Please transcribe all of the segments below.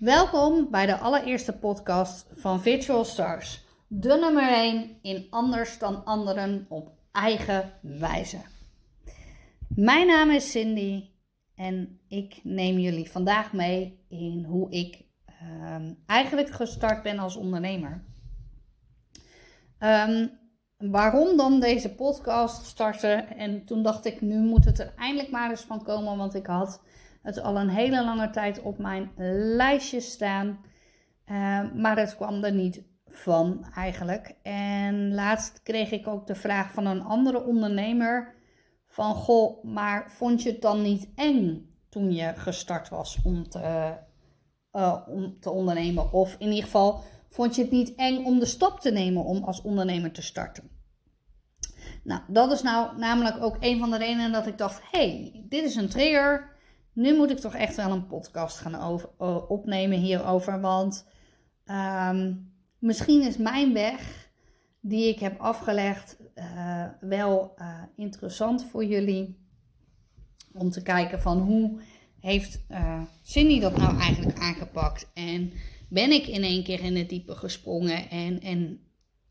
Welkom bij de allereerste podcast van Virtual Stars. De nummer 1 in anders dan anderen op eigen wijze. Mijn naam is Cindy en ik neem jullie vandaag mee in hoe ik um, eigenlijk gestart ben als ondernemer. Um, waarom dan deze podcast starten? En toen dacht ik, nu moet het er eindelijk maar eens van komen, want ik had het al een hele lange tijd op mijn lijstje staan. Uh, maar het kwam er niet van eigenlijk. En laatst kreeg ik ook de vraag van een andere ondernemer: van goh, maar vond je het dan niet eng toen je gestart was om te, uh, om te ondernemen? Of in ieder geval, vond je het niet eng om de stap te nemen om als ondernemer te starten? Nou, dat is nou namelijk ook een van de redenen dat ik dacht: hey, dit is een trigger nu moet ik toch echt wel een podcast gaan opnemen hierover. Want ehm, misschien is mijn weg die ik heb afgelegd uh, wel uh, interessant voor jullie. Om te kijken van hoe heeft uh, Cindy dat nou eigenlijk aangepakt. En ben ik in één keer in het diepe gesprongen en, en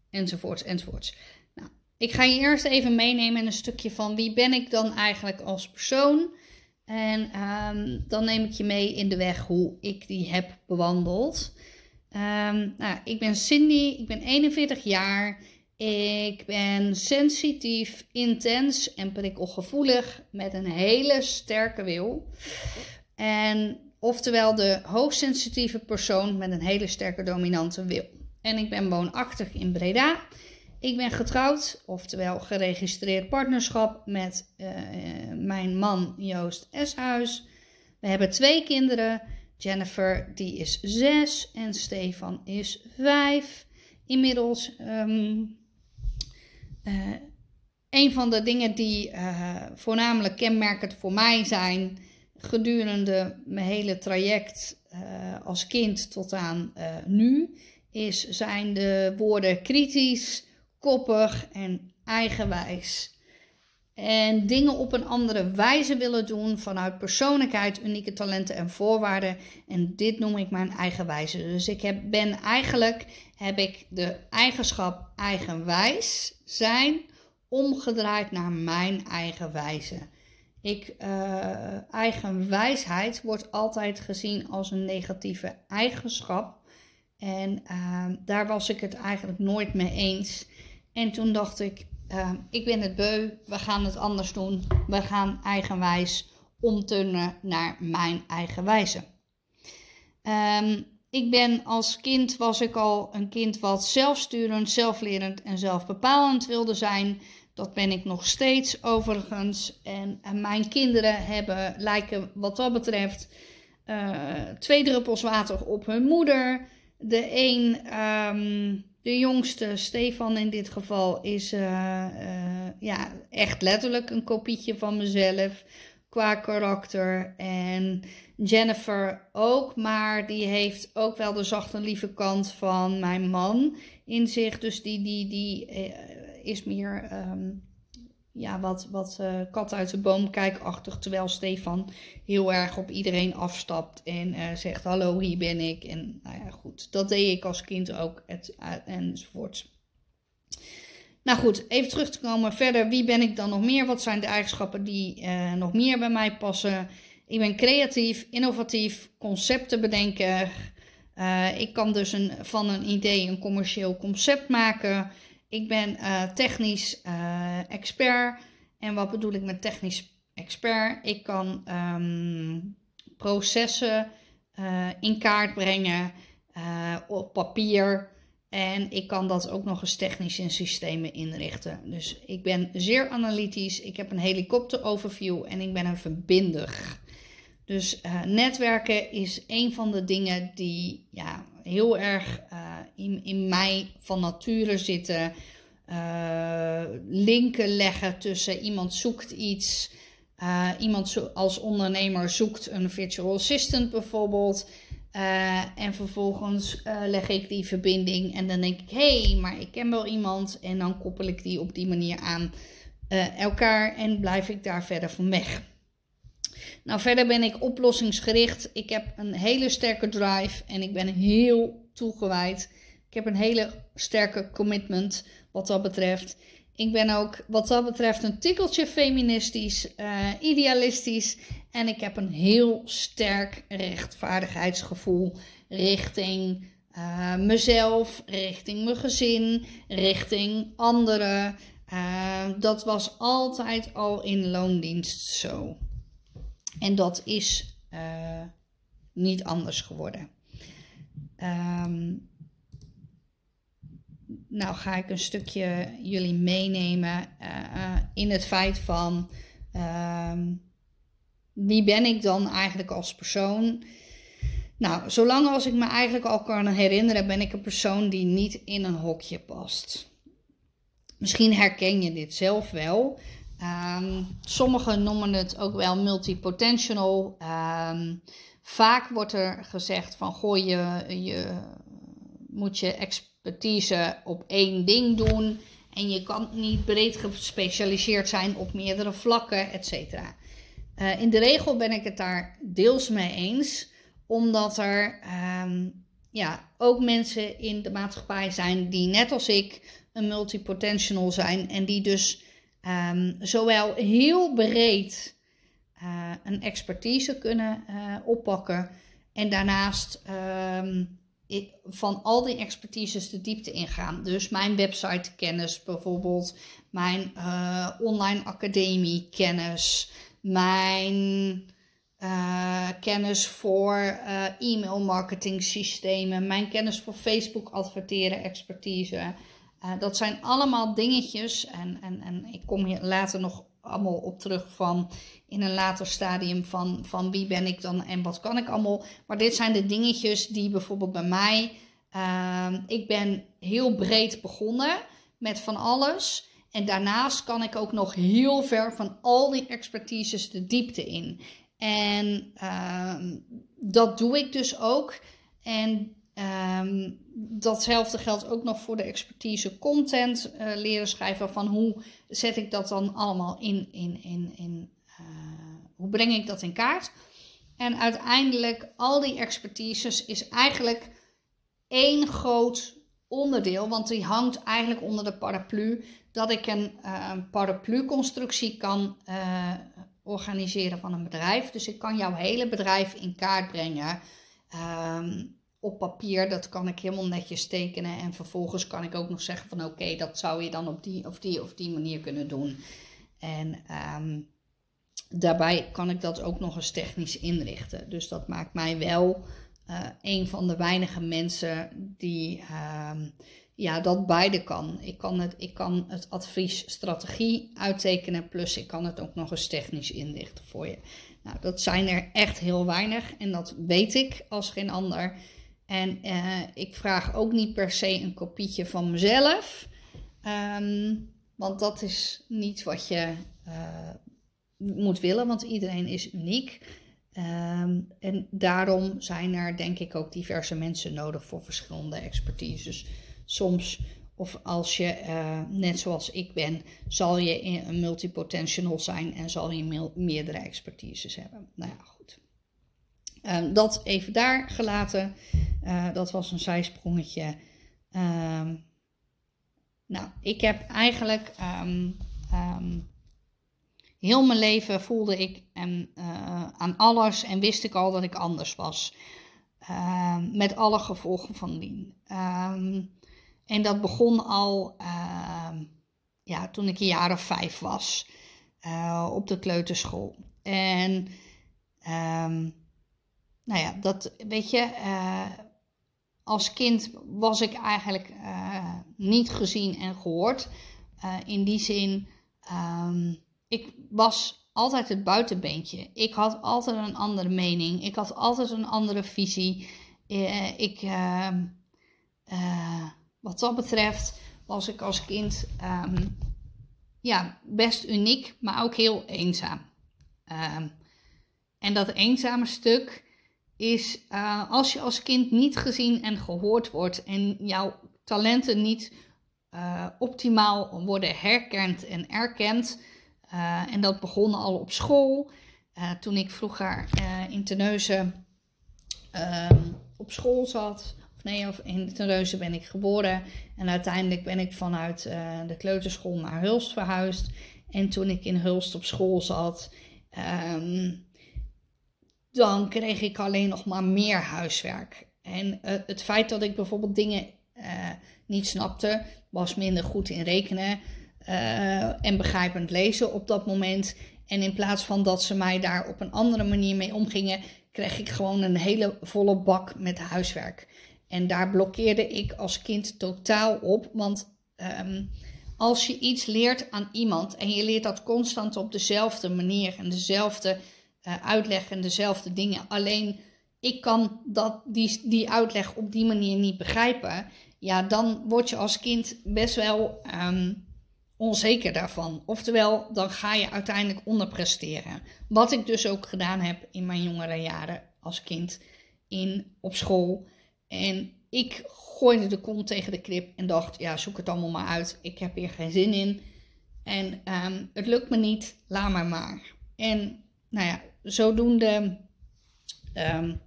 enzovoorts enzovoorts. Nou, ik ga je eerst even meenemen in een stukje van wie ben ik dan eigenlijk als persoon. En um, dan neem ik je mee in de weg hoe ik die heb bewandeld. Um, nou, ik ben Cindy, ik ben 41 jaar. Ik ben sensitief, intens en prikkelgevoelig met een hele sterke wil. En oftewel de hoogsensitieve persoon met een hele sterke dominante wil. En ik ben woonachtig in Breda. Ik ben getrouwd, oftewel geregistreerd partnerschap met uh, mijn man Joost Eshuis. We hebben twee kinderen. Jennifer die is zes en Stefan is vijf. Inmiddels um, uh, een van de dingen die uh, voornamelijk kenmerkend voor mij zijn gedurende mijn hele traject als kind tot aan nu, is, zijn de woorden kritisch, koppig en eigenwijs. En dingen op een andere wijze willen doen vanuit persoonlijkheid, unieke talenten en voorwaarden. En dit noem ik mijn eigenwijze. Dus ik heb, ben eigenlijk, heb ik de eigenschap eigenwijs zijn omgedraaid naar mijn eigen wijze. Ik, uh, eigenwijsheid wordt altijd gezien als een negatieve eigenschap. En uh, daar was ik het eigenlijk nooit mee eens. En toen dacht ik, uh, ik ben het beu, we gaan het anders doen. We gaan eigenwijs omturnen naar mijn eigen wijze. Um, ik ben als kind, was ik al een kind wat zelfsturend, zelflerend en zelfbepalend wilde zijn. Dat ben ik nog steeds overigens. En, mijn kinderen hebben, lijken wat dat betreft, uh, twee druppels water op hun moeder. De een um, de jongste, Stefan in dit geval, is uh, uh, ja, echt letterlijk een kopietje van mezelf qua karakter. En Jennifer ook, maar die heeft ook wel de zachte lieve kant van mijn man in zich. Dus die, die, die uh, is meer um, ja, wat, wat uh, kat uit de boom kijkachtig. Terwijl Stefan heel erg op iedereen afstapt en uh, zegt: Hallo, hier ben ik. En nou ja, goed, dat deed ik als kind ook. Het, uh, enzovoort. Nou goed, even terug te komen verder. Wie ben ik dan nog meer? Wat zijn de eigenschappen die nog meer bij mij passen? Ik ben creatief, innovatief, concepten bedenken. ik kan dus een, van een idee een commercieel concept maken. Ik ben uh, technisch uh, expert. En wat bedoel ik met technisch expert? Ik kan um, processen uh, in kaart brengen op papier. En ik kan dat ook nog eens technisch in systemen inrichten. Dus ik ben zeer analytisch. Ik heb een helikopter-overview en ik ben een verbinder. Dus netwerken is een van de dingen die ja, heel erg uh, in, in mij van nature zitten. Uh, linken leggen tussen iemand zoekt iets. Iemand zo, als ondernemer zoekt een virtual assistant bijvoorbeeld. en vervolgens leg ik die verbinding en dan denk ik, hé, hey, maar ik ken wel iemand. En dan koppel ik die op die manier aan elkaar en blijf ik daar verder van weg. Nou, verder ben ik oplossingsgericht. Ik heb een hele sterke drive en ik ben heel toegewijd. Ik heb een hele sterke commitment wat dat betreft. Ik ben ook wat dat betreft een tikkeltje feministisch, uh, idealistisch. En ik heb een heel sterk rechtvaardigheidsgevoel richting uh, mezelf, richting mijn gezin, richting anderen. Uh, dat was altijd al in loondienst zo. En dat is niet anders geworden. Um, nou ga ik een stukje jullie meenemen uh, in het feit van uh, wie ben ik dan eigenlijk als persoon? Nou, zolang als ik me eigenlijk al kan herinneren, ben ik een persoon die niet in een hokje past. Misschien herken je dit zelf wel. Um, sommigen noemen het ook wel multipotential. Um, vaak wordt er gezegd van goh, je, je moet je expertise op één ding doen. En je kan niet breed gespecialiseerd zijn op meerdere vlakken, et cetera. Uh, in de regel ben ik het daar deels mee eens, omdat er um, ja, ook mensen in de maatschappij zijn die net als ik een multipotential zijn en die dus um, zowel heel breed uh, een expertise kunnen uh, oppakken en daarnaast um, van al die expertises de diepte ingaan. Dus mijn website kennis bijvoorbeeld, mijn uh, online academie kennis, mijn kennis voor e-mail marketing systemen, mijn kennis voor Facebook adverteren expertise. Dat zijn allemaal dingetjes en, en, en ik kom hier later nog allemaal op terug van in een later stadium van, van wie ben ik dan en wat kan ik allemaal. Maar dit zijn de dingetjes die bijvoorbeeld bij mij, uh, ik ben heel breed begonnen met van alles. En daarnaast kan ik ook nog heel ver van al die expertises de diepte in. En uh, dat doe ik dus ook. En Um, datzelfde geldt ook nog voor de expertise content uh, leren schrijven. Van hoe zet ik dat dan allemaal in, in, in, in uh, hoe breng ik dat in kaart? En uiteindelijk, al die expertises is eigenlijk één groot onderdeel, want die hangt eigenlijk onder de paraplu, dat ik een uh, paraplu-constructie kan organiseren van een bedrijf. Dus ik kan jouw hele bedrijf in kaart brengen. Um, op papier, dat kan ik helemaal netjes tekenen. En vervolgens kan ik ook nog zeggen van oké, dat zou je dan op die of die of die manier kunnen doen. En um, daarbij kan ik dat ook nog eens technisch inrichten. Dus dat maakt mij wel uh, een van de weinige mensen die um, ja, dat beide kan. Ik kan het, ik kan het advies strategie uittekenen, plus ik kan het ook nog eens technisch inrichten voor je. Nou, dat zijn er echt heel weinig en dat weet ik als geen ander. En uh, ik vraag ook niet per se een kopietje van mezelf. Um, want dat is niet wat je uh, moet willen, want iedereen is uniek. Um, en daarom zijn er denk ik ook diverse mensen nodig voor verschillende expertises. Soms, of als je uh, net zoals ik ben, zal je een multipotential zijn en zal je meerdere expertises hebben. Nou ja. Um, dat even daar gelaten. Uh, dat was een zijsprongetje. Um, nou, ik heb eigenlijk um, heel mijn leven voelde ik en, uh, aan alles en wist ik al dat ik anders was. met alle gevolgen van dien. en dat begon al ja, toen ik een jaar of vijf was uh, op de kleuterschool. En nou ja, dat weet je, uh, als kind was ik eigenlijk uh, niet gezien en gehoord. Uh, in die zin, um, ik was altijd het buitenbeentje. Ik had altijd een andere mening. Ik had altijd een andere visie. ik, ehm, wat dat betreft, was ik als kind um, ja, best uniek, maar ook heel eenzaam. en dat eenzame stuk is uh, als je als kind niet gezien en gehoord wordt en jouw talenten niet uh, optimaal worden herkend en erkend. Uh, en dat begon al op school. toen ik vroeger in Terneuzen ehm, op school zat. Of nee, of in Terneuzen ben ik geboren. En uiteindelijk ben ik vanuit de kleuterschool naar Hulst verhuisd. En toen ik in Hulst op school zat, ehm, dan kreeg ik alleen nog maar meer huiswerk. En uh, het feit dat ik bijvoorbeeld dingen uh, niet snapte, was minder goed in rekenen uh, en begrijpend lezen op dat moment. En in plaats van dat ze mij daar op een andere manier mee omgingen, kreeg ik gewoon een hele volle bak met huiswerk. En daar blokkeerde ik als kind totaal op, want um, als je iets leert aan iemand en je leert dat constant op dezelfde manier en dezelfde uh, uitleg en dezelfde dingen, alleen ik kan dat, die, die uitleg op die manier niet begrijpen, ja, dan word je als kind best wel um, onzeker daarvan. Oftewel, dan ga je uiteindelijk onderpresteren. Wat ik dus ook gedaan heb in mijn jongere jaren als kind in, op school. En ik gooide de kont tegen de krip en dacht, ja, zoek het allemaal maar uit. Ik heb hier geen zin in. En um, het lukt me niet, laat maar maar. En nou ja, zodoende um,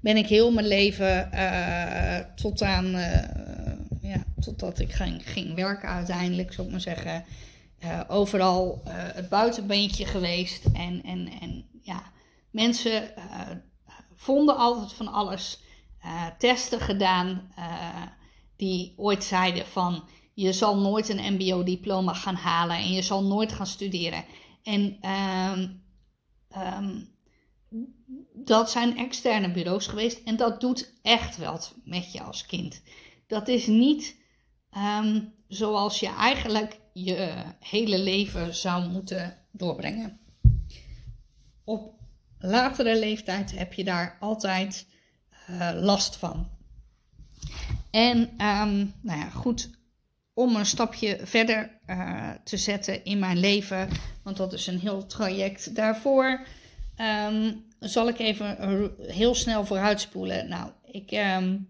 ben ik heel mijn leven uh, tot aan, uh, ja, totdat ik ging, ging werken uiteindelijk, zou ik maar zeggen. Uh, overal het buitenbeentje geweest. En, en, en ja, mensen vonden altijd van alles. testen gedaan die ooit zeiden van je zal nooit een MBO-diploma gaan halen en je zal nooit gaan studeren. En um, um, dat zijn externe bureaus geweest en dat doet echt wat met je als kind. Dat is niet um, zoals je eigenlijk je hele leven zou moeten doorbrengen. Op latere leeftijd heb je daar altijd uh, last van. En um, nou ja, goed, om een stapje verder uh, te zetten in mijn leven, want dat is een heel traject daarvoor. Um, zal ik even heel snel vooruitspoelen. Nou, ik, um,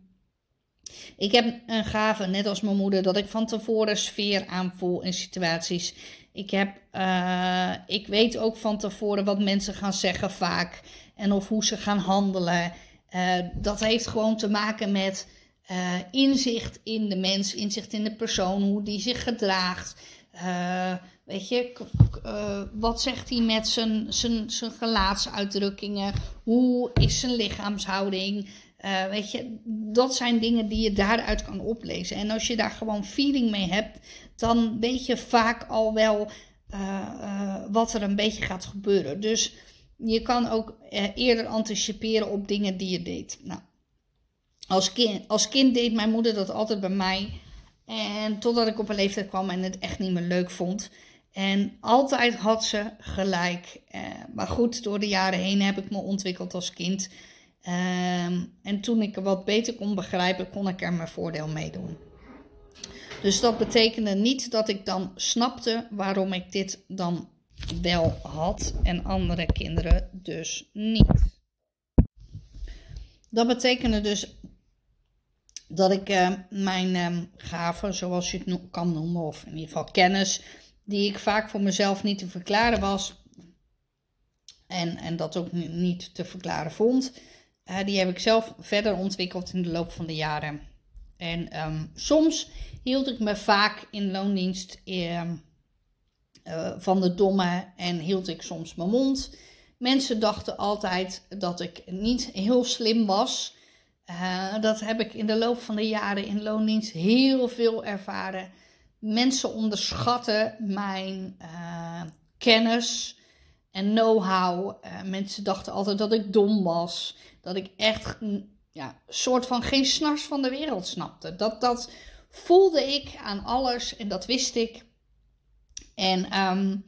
ik heb een gave, net als mijn moeder, dat ik van tevoren sfeer aanvoel in situaties. Ik, heb, uh, ik weet ook van tevoren wat mensen gaan zeggen vaak en of hoe ze gaan handelen. Uh, dat heeft gewoon te maken met uh, inzicht in de mens, inzicht in de persoon, hoe die zich gedraagt. Weet je, uh, wat zegt hij met zijn, zijn, zijn gelaatsuitdrukkingen? Hoe is zijn lichaamshouding? Weet je, dat zijn dingen die je daaruit kan oplezen. En als je daar gewoon feeling mee hebt, dan weet je vaak al wel wat er een beetje gaat gebeuren. Dus je kan ook eerder anticiperen op dingen die je deed. Nou, als kind, als kind deed mijn moeder dat altijd bij mij. En totdat ik op een leeftijd kwam en het echt niet meer leuk vond. En altijd had ze gelijk. Uh, maar goed, door de jaren heen heb ik me ontwikkeld als kind. Um, en toen ik wat beter kon begrijpen, kon ik er mijn voordeel mee doen. Dus dat betekende niet dat ik dan snapte waarom ik dit dan wel had en andere kinderen dus niet. Dat betekende dus dat ik uh, mijn uh, gaven, zoals je het kan noemen, of in ieder geval kennis, die ik vaak voor mezelf niet te verklaren was. En, en dat ook niet te verklaren vond. Uh, die heb ik zelf verder ontwikkeld in de loop van de jaren. En um, soms hield ik me vaak in loondienst uh, uh, van de domme en hield ik soms mijn mond. Mensen dachten altijd dat ik niet heel slim was. Uh, dat heb ik in de loop van de jaren in loondienst heel veel ervaren mensen onderschatten mijn uh, kennis en know-how. Uh, mensen dachten altijd dat ik dom was. Dat ik echt ja, soort van geen snars van de wereld snapte. Dat, dat voelde ik aan alles en dat wist ik. En um,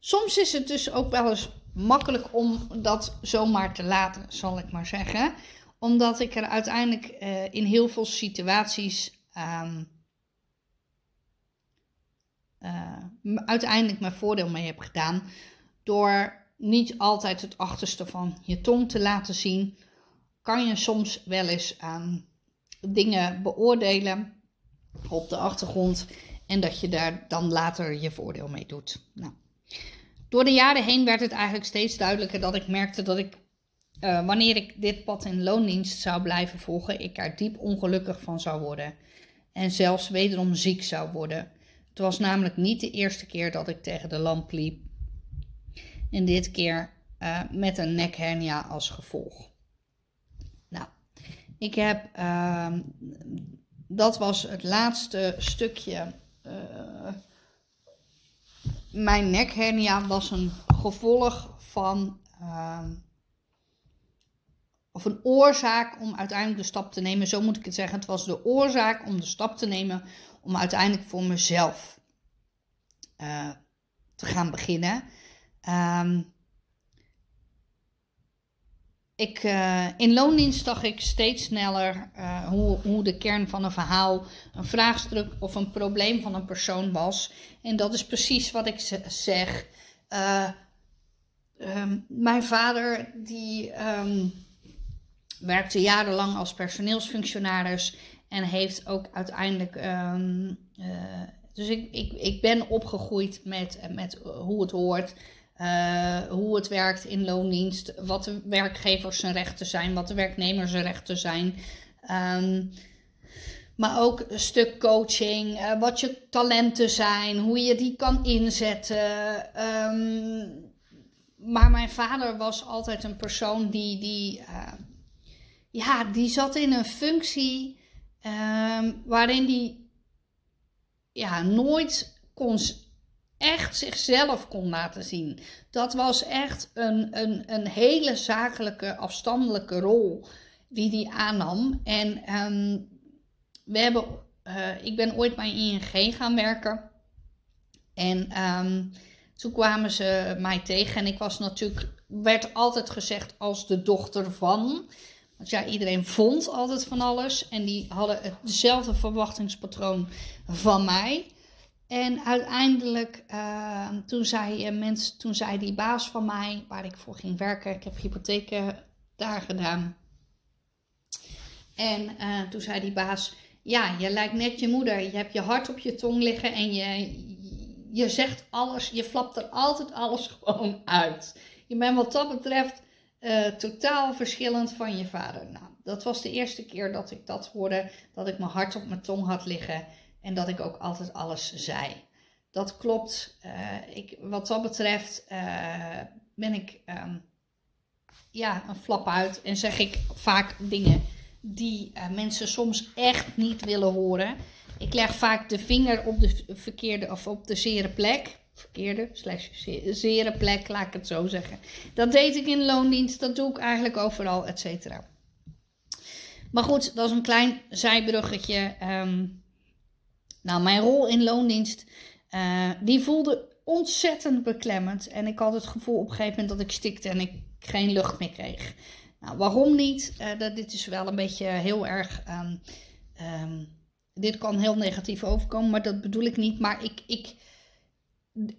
soms is het dus ook wel eens makkelijk om dat zomaar te laten, zal ik maar zeggen. Omdat ik er uiteindelijk uh, in heel veel situaties um, uh, uiteindelijk mijn voordeel mee heb gedaan. Door niet altijd het achterste van je tong te laten zien, kan je soms wel eens aan dingen beoordelen op de achtergrond. En dat je daar dan later je voordeel mee doet. Nou, door de jaren heen werd het eigenlijk steeds duidelijker dat ik merkte dat ik, eh, wanneer ik dit pad in loondienst zou blijven volgen, ik er diep ongelukkig van zou worden. En zelfs wederom ziek zou worden. Het was namelijk niet de eerste keer dat ik tegen de lamp liep. En dit keer uh, met een nekhernia als gevolg. Nou, ik heb. Uh, dat was het laatste stukje. Uh, mijn nekhernia was een gevolg van. Ehm, of een oorzaak om uiteindelijk de stap te nemen. Zo moet ik het zeggen. Het was de oorzaak om de stap te nemen. Om uiteindelijk voor mezelf uh, te gaan beginnen. Um, ik, uh, in loondienst zag ik steeds sneller uh, hoe, hoe de kern van een verhaal, een vraagstuk of een probleem van een persoon was. En dat is precies wat ik zeg. Um, mijn vader die um, werkte jarenlang als personeelsfunctionaris en heeft ook uiteindelijk. Um, dus ik, ik, ik ben opgegroeid met, met hoe het hoort. Uh, hoe het werkt in loondienst, wat de werkgevers zijn rechten zijn, wat de werknemers zijn rechten zijn. Um, maar ook een stuk coaching, uh, wat je talenten zijn, hoe je die kan inzetten. Um, maar mijn vader was altijd een persoon die, die, ja, die zat in een functie um, waarin die ja, nooit kon echt zichzelf kon laten zien. Dat was echt een, een, een hele zakelijke, afstandelijke rol die hij aannam. En um, we hebben, uh, ik ben ooit bij ING gaan werken. En um, toen kwamen ze mij tegen. En ik was natuurlijk, werd altijd gezegd als de dochter van. Want ja, iedereen vond altijd van alles. En die hadden hetzelfde verwachtingspatroon van mij. En uiteindelijk, uh, toen, zei, uh, mens, toen zei die baas van mij, waar ik voor ging werken, ik heb hypotheken daar gedaan. En uh, toen zei die baas, ja, je lijkt net je moeder. Je hebt je hart op je tong liggen en je, je zegt alles, je flapt er altijd alles gewoon uit. Je bent wat dat betreft uh, totaal verschillend van je vader. Nou, dat was de eerste keer dat ik dat hoorde, dat ik mijn hart op mijn tong had liggen. En dat ik ook altijd alles zei. Dat klopt. Uh, ik, wat dat betreft uh, ben ik um, ja, een flap uit en zeg ik vaak dingen die mensen soms echt niet willen horen. Ik leg vaak de vinger op de verkeerde of op de zere plek. Verkeerde, slash zere plek, laat ik het zo zeggen. Dat deed ik in loondienst, dat doe ik eigenlijk overal, et cetera. Maar goed, dat is een klein zijbruggetje. Um, nou, mijn rol in loondienst, uh, die voelde ontzettend beklemmend. En ik had het gevoel op een gegeven moment dat ik stikte en ik geen lucht meer kreeg. Nou, waarom niet? Uh, dat, dit is wel een beetje heel erg. Um, um, dit kan heel negatief overkomen, maar dat bedoel ik niet. Maar ik, ik,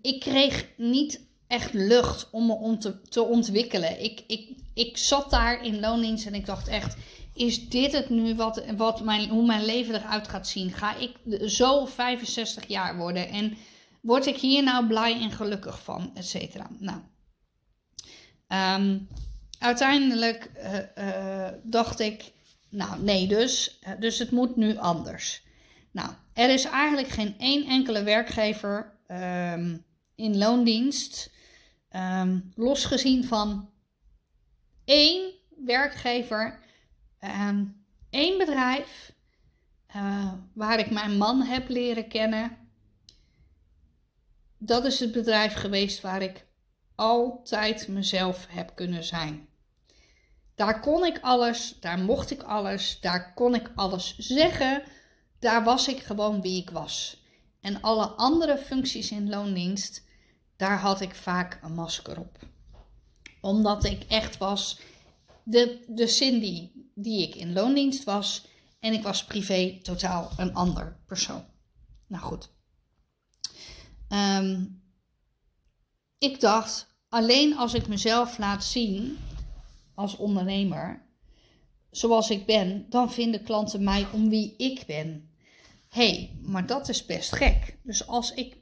ik kreeg niet echt lucht om me om te, te ontwikkelen. Ik, ik, ik zat daar in loondienst en ik dacht echt is dit het nu wat, wat mijn, hoe mijn leven eruit gaat zien? Ga ik zo 65 jaar worden en word ik hier nou blij en gelukkig van, et cetera? Nou, um, uiteindelijk uh, uh, dacht ik, nou nee dus, uh, dus het moet nu anders. Nou, er is eigenlijk geen één enkele werkgever um, in loondienst, um, losgezien van één werkgever Um, één bedrijf uh, waar ik mijn man heb leren kennen. Dat is het bedrijf geweest waar ik altijd mezelf heb kunnen zijn. Daar kon ik alles, daar mocht ik alles, daar kon ik alles zeggen. Daar was ik gewoon wie ik was. En alle andere functies in loondienst, daar had ik vaak een masker op. Omdat ik echt was de, de Cindy die ik in loondienst was. En ik was privé totaal een ander persoon. Nou goed. Um, ik dacht, alleen als ik mezelf laat zien als ondernemer, zoals ik ben, dan vinden klanten mij om wie ik ben. Hé, hey, maar dat is best gek. Dus als ik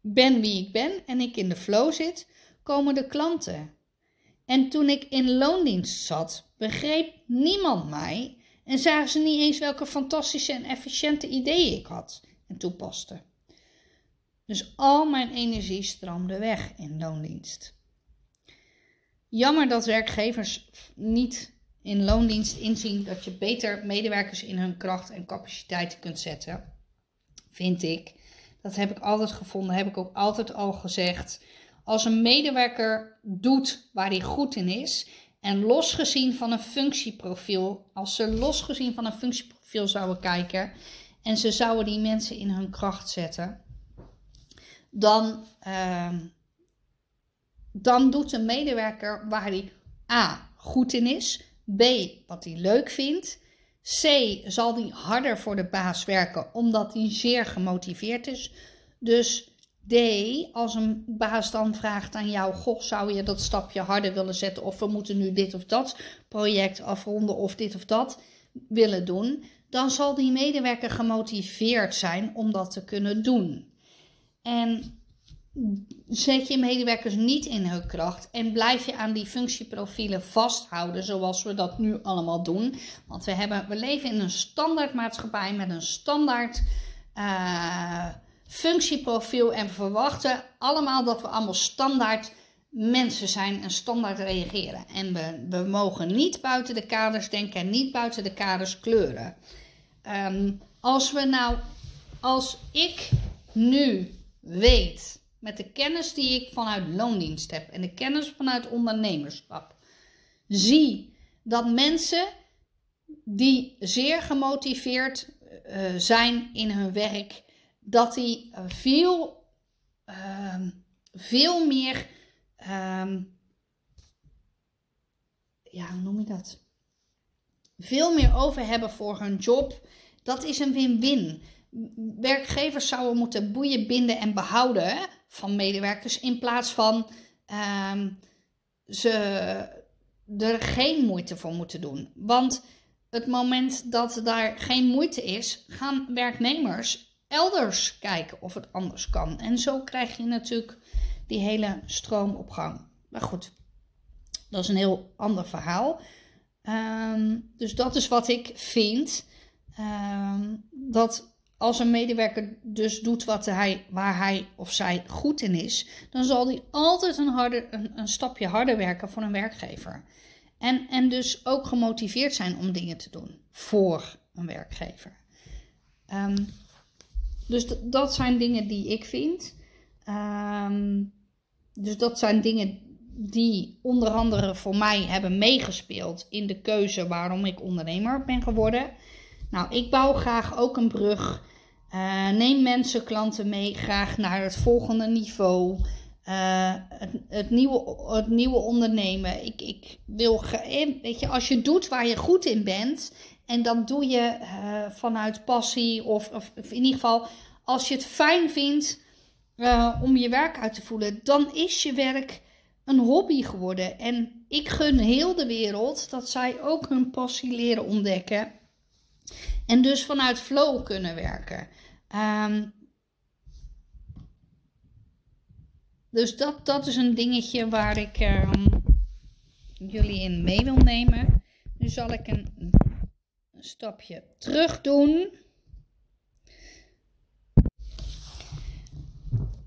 ben wie ik ben en ik in de flow zit, komen de klanten. En toen ik in loondienst zat, begreep niemand mij en zagen ze niet eens welke fantastische en efficiënte ideeën ik had en toepaste. Dus al mijn energie stroomde weg in loondienst. Jammer dat werkgevers niet in loondienst inzien dat je beter medewerkers in hun kracht en capaciteiten kunt zetten. Vind ik. Dat heb ik altijd gevonden, heb ik ook altijd al gezegd. Als een medewerker doet waar hij goed in is en losgezien van een functieprofiel, als ze losgezien van een functieprofiel zouden kijken en ze zouden die mensen in hun kracht zetten, dan, uh, dan doet een medewerker waar hij A goed in is, B wat hij leuk vindt, C zal hij harder voor de baas werken omdat hij zeer gemotiveerd is. Dus D, als een baas dan vraagt aan jou: Goh, zou je dat stapje harder willen zetten? Of we moeten nu dit of dat project afronden, of dit of dat willen doen. Dan zal die medewerker gemotiveerd zijn om dat te kunnen doen. En zet je medewerkers niet in hun kracht en blijf je aan die functieprofielen vasthouden zoals we dat nu allemaal doen. Want we, hebben, we leven in een standaard maatschappij met een standaard uh, functieprofiel en we verwachten allemaal dat we allemaal standaard mensen zijn en standaard reageren. En we, mogen niet buiten de kaders denken en niet buiten de kaders kleuren. Um, als we nou, als ik nu weet met de kennis die ik vanuit loondienst heb en de kennis vanuit ondernemerschap, zie dat mensen die zeer gemotiveerd uh, zijn in hun werk, dat die veel, uh, veel meer, uh, ja, hoe noem je dat? Veel meer over hebben voor hun job. Dat is een win-win. Werkgevers zouden moeten boeien, binden en behouden van medewerkers in plaats van uh, ze er geen moeite voor moeten doen. Want het moment dat daar geen moeite is, gaan werknemers elders kijken of het anders kan. En zo krijg je natuurlijk die hele stroom op gang. Maar goed, dat is een heel ander verhaal. Ehm, dus dat is wat ik vind. Ehm, dat als een medewerker dus doet wat hij, waar hij of zij goed in is, dan zal hij altijd een, een, een stapje harder werken voor een werkgever. En, en dus ook gemotiveerd zijn om dingen te doen voor een werkgever. Um, dus dat zijn dingen die ik vind. Ehm, dus dat zijn dingen die onder andere voor mij hebben meegespeeld in de keuze waarom ik ondernemer ben geworden. Nou, ik bouw graag ook een brug. Uh, neem mensen, klanten mee, graag naar het volgende niveau. Uh, het, het, nieuwe, het nieuwe ondernemen. Ik, ik wil, weet je, als je doet waar je goed in bent en dan doe je vanuit passie of, of, in ieder geval als je het fijn vindt om je werk uit te voelen, dan is je werk een hobby geworden. En ik gun heel de wereld dat zij ook hun passie leren ontdekken. En dus vanuit flow kunnen werken. Um, dus dat, dat is een dingetje waar ik um, jullie in mee wil nemen. Nu zal ik een stapje terug doen.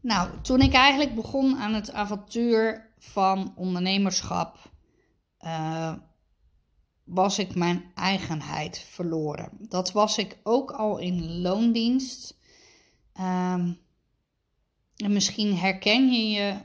Nou, toen ik eigenlijk begon aan het avontuur van ondernemerschap, uh, was ik mijn eigenheid verloren. Dat was ik ook al in loondienst. Um, en misschien herken je, je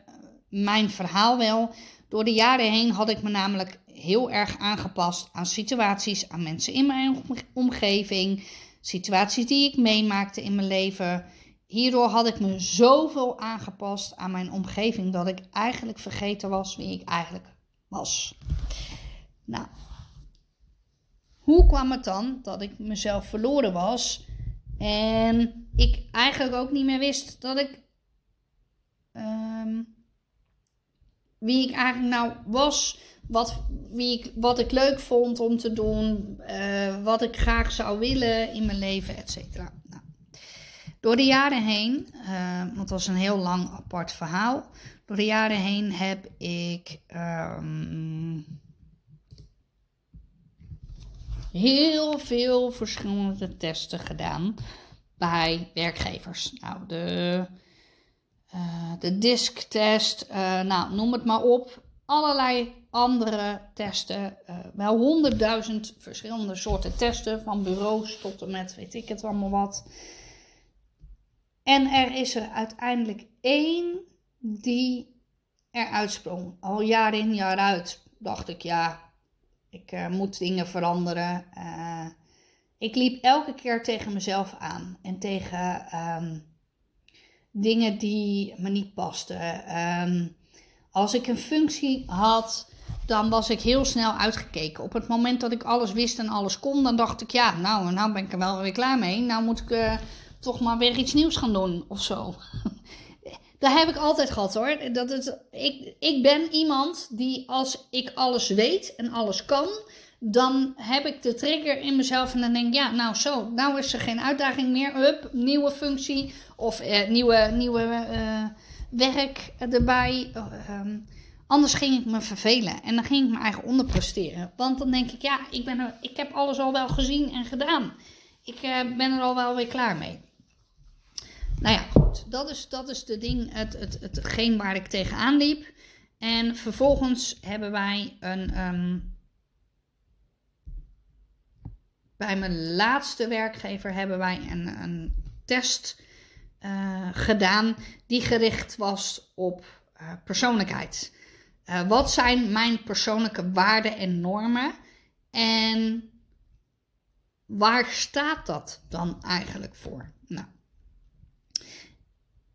mijn verhaal wel. Door de jaren heen had ik me namelijk heel erg aangepast aan situaties, aan mensen in mijn omgeving, situaties die ik meemaakte in mijn leven. Hierdoor had ik me zoveel aangepast aan mijn omgeving dat ik eigenlijk vergeten was wie ik eigenlijk was. Nou, hoe kwam het dan dat ik mezelf verloren was en ik eigenlijk ook niet meer wist dat ik um, wie ik eigenlijk nou was, wat, wie ik, wat ik leuk vond om te doen, uh, wat ik graag zou willen in mijn leven, et cetera. Nou, Door de jaren heen, uh, want dat is een heel lang apart verhaal. Door de jaren heen heb ik um, heel veel verschillende testen gedaan bij werkgevers. Nou, de, uh, de disktest, uh, nou, noem het maar op. Allerlei andere testen. Uh, wel honderdduizend verschillende soorten testen. Van bureaus tot en met weet ik het allemaal wat. En er is er uiteindelijk één die eruit sprong. Al jaar in, jaar uit dacht ik, ja, ik uh, moet dingen veranderen. Uh, ik liep elke keer tegen mezelf aan en tegen um, dingen die me niet pasten. Um, als ik een functie had, dan was ik heel snel uitgekeken. Op het moment dat ik alles wist en alles kon, dan dacht ik, ja, nou, nou ben ik er wel weer klaar mee. Nou moet ik uh, toch maar weer iets nieuws gaan doen of zo. Dat heb ik altijd gehad hoor. Dat het, ik, ik ben iemand die als ik alles weet en alles kan, dan heb ik de trigger in mezelf en dan denk ik, ja, nou zo, nou is er geen uitdaging meer. Hup, nieuwe functie of eh, nieuwe, nieuwe uh, werk erbij. Uh, anders ging ik me vervelen en dan ging ik mijn eigen onderpresteren. Want dan denk ik, ja, ik, ben er, ik heb alles al wel gezien en gedaan. Ik uh, ben er al wel weer klaar mee. Nou ja, goed. Dat is, dat is de ding, het, het, hetgeen waar ik tegenaan liep. En vervolgens hebben wij een. Um, bij mijn laatste werkgever hebben wij een, een test uh, gedaan die gericht was op uh, persoonlijkheid. Uh, wat zijn mijn persoonlijke waarden en normen? En waar staat dat dan eigenlijk voor? Nou,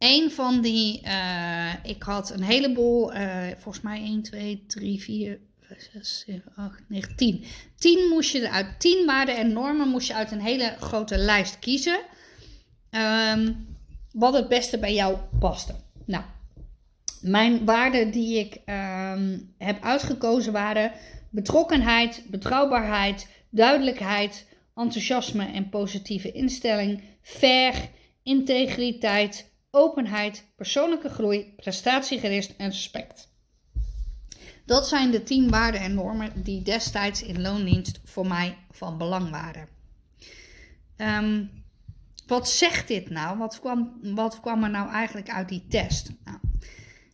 een van die, uh, ik had een heleboel, uh, volgens mij 1, 2, 3, 4, 5, 6, 7, 8, 9, 10. 10 moest je eruit, 10 waarden en normen moest je uit een hele grote lijst kiezen. Um, wat het beste bij jou paste. Nou, mijn waarden die ik um, heb uitgekozen waren betrokkenheid, betrouwbaarheid, duidelijkheid, enthousiasme en positieve instelling, fair, integriteit, openheid, persoonlijke groei, prestatiegericht en respect. Dat zijn de tien waarden en normen die destijds in loondienst voor mij van belang waren. Um, wat zegt dit nou? Wat kwam, wat kwam er nou eigenlijk uit die test? Nou,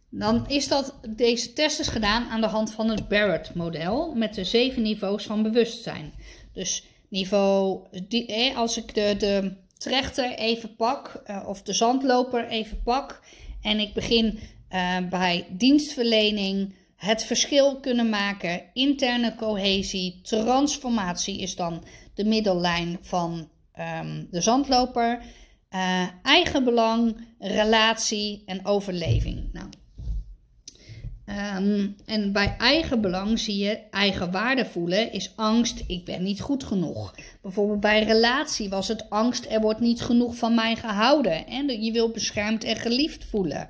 dan is dat, deze test is gedaan aan de hand van het Barrett-model met de zeven niveaus van bewustzijn. Dus niveau, die, als ik de, de trechter even pak, uh, of de zandloper even pak, en ik begin uh, bij dienstverlening, het verschil kunnen maken, interne cohesie, transformatie is dan de middellijn van um, de zandloper, eigenbelang, relatie en overleving. Nou, Um, en bij eigen belang zie je eigen waarde voelen is angst, ik ben niet goed genoeg. Bijvoorbeeld bij relatie was het angst, er wordt niet genoeg van mij gehouden. En je wil beschermd en geliefd voelen.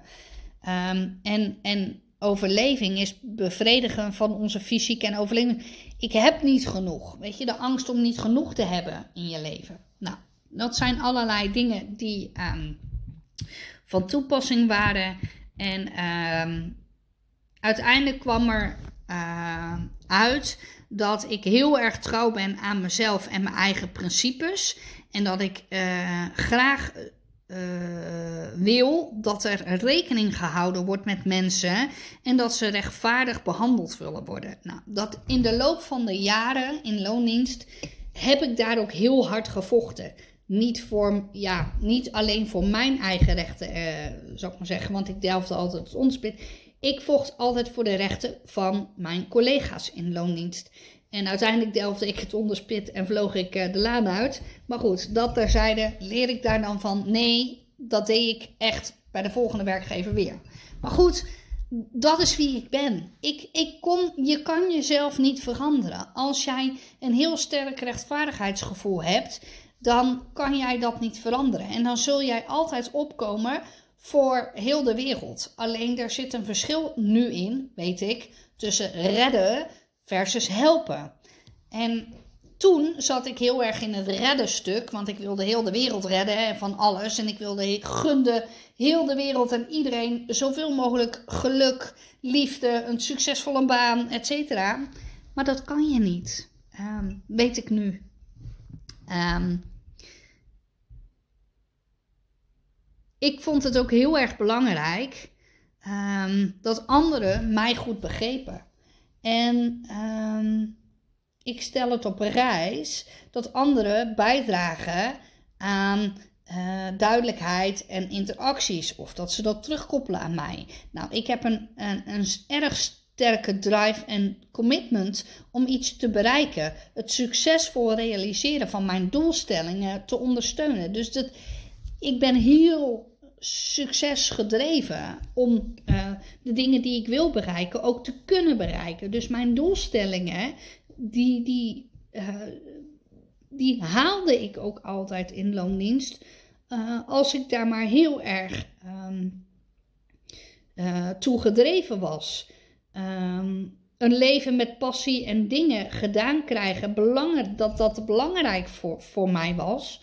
Um, en, en overleving is bevredigen van onze fysiek en overleving. Ik heb niet genoeg. Weet je, de angst om niet genoeg te hebben in je leven. Nou, dat zijn allerlei dingen die um, van toepassing waren. En uiteindelijk kwam er uh, uit dat ik heel erg trouw ben aan mezelf en mijn eigen principes. En dat ik uh, graag uh, wil dat er rekening gehouden wordt met mensen en dat ze rechtvaardig behandeld willen worden. Nou, dat in de loop van de jaren in loondienst heb ik daar ook heel hard gevochten. Niet, voor, ja, niet alleen voor mijn eigen rechten, zou ik maar zeggen, want ik delfde altijd het onderspit. Ik vocht altijd voor de rechten van mijn collega's in loondienst. En uiteindelijk delfde ik het onderspit en vloog ik eh, de laan uit. Maar goed, dat terzijde leer ik daar dan van. Nee, dat deed ik echt bij de volgende werkgever weer. Maar goed, dat is wie ik ben. Ik, ik je kan jezelf niet veranderen. Als jij een heel sterk rechtvaardigheidsgevoel hebt, dan kan jij dat niet veranderen. En dan zul jij altijd opkomen voor heel de wereld. Alleen er zit een verschil nu in, weet ik, tussen redden versus helpen. En toen zat ik heel erg in het redden stuk, want ik wilde heel de wereld redden hè, van alles. En ik wilde, ik gunde heel de wereld en iedereen zoveel mogelijk geluk, liefde, een succesvolle baan, etc. Maar dat kan je niet, ehm, weet ik nu. Um, ik vond het ook heel erg belangrijk um, dat anderen mij goed begrepen. En um, ik stel het op reis dat anderen bijdragen aan uh, duidelijkheid en interacties. Of dat ze dat terugkoppelen aan mij. Nou, ik heb een, een, een erg sterke drive en commitment om iets te bereiken. Het succesvol realiseren van mijn doelstellingen te ondersteunen. Dus dat, ik ben heel succesgedreven om uh, de dingen die ik wil bereiken ook te kunnen bereiken. Dus mijn doelstellingen, die, die, uh, die haalde ik ook altijd in loondienst. Uh, als ik daar maar heel erg um, toe gedreven was. Um, een leven met passie en dingen gedaan krijgen, belang, dat dat belangrijk voor, voor mij was.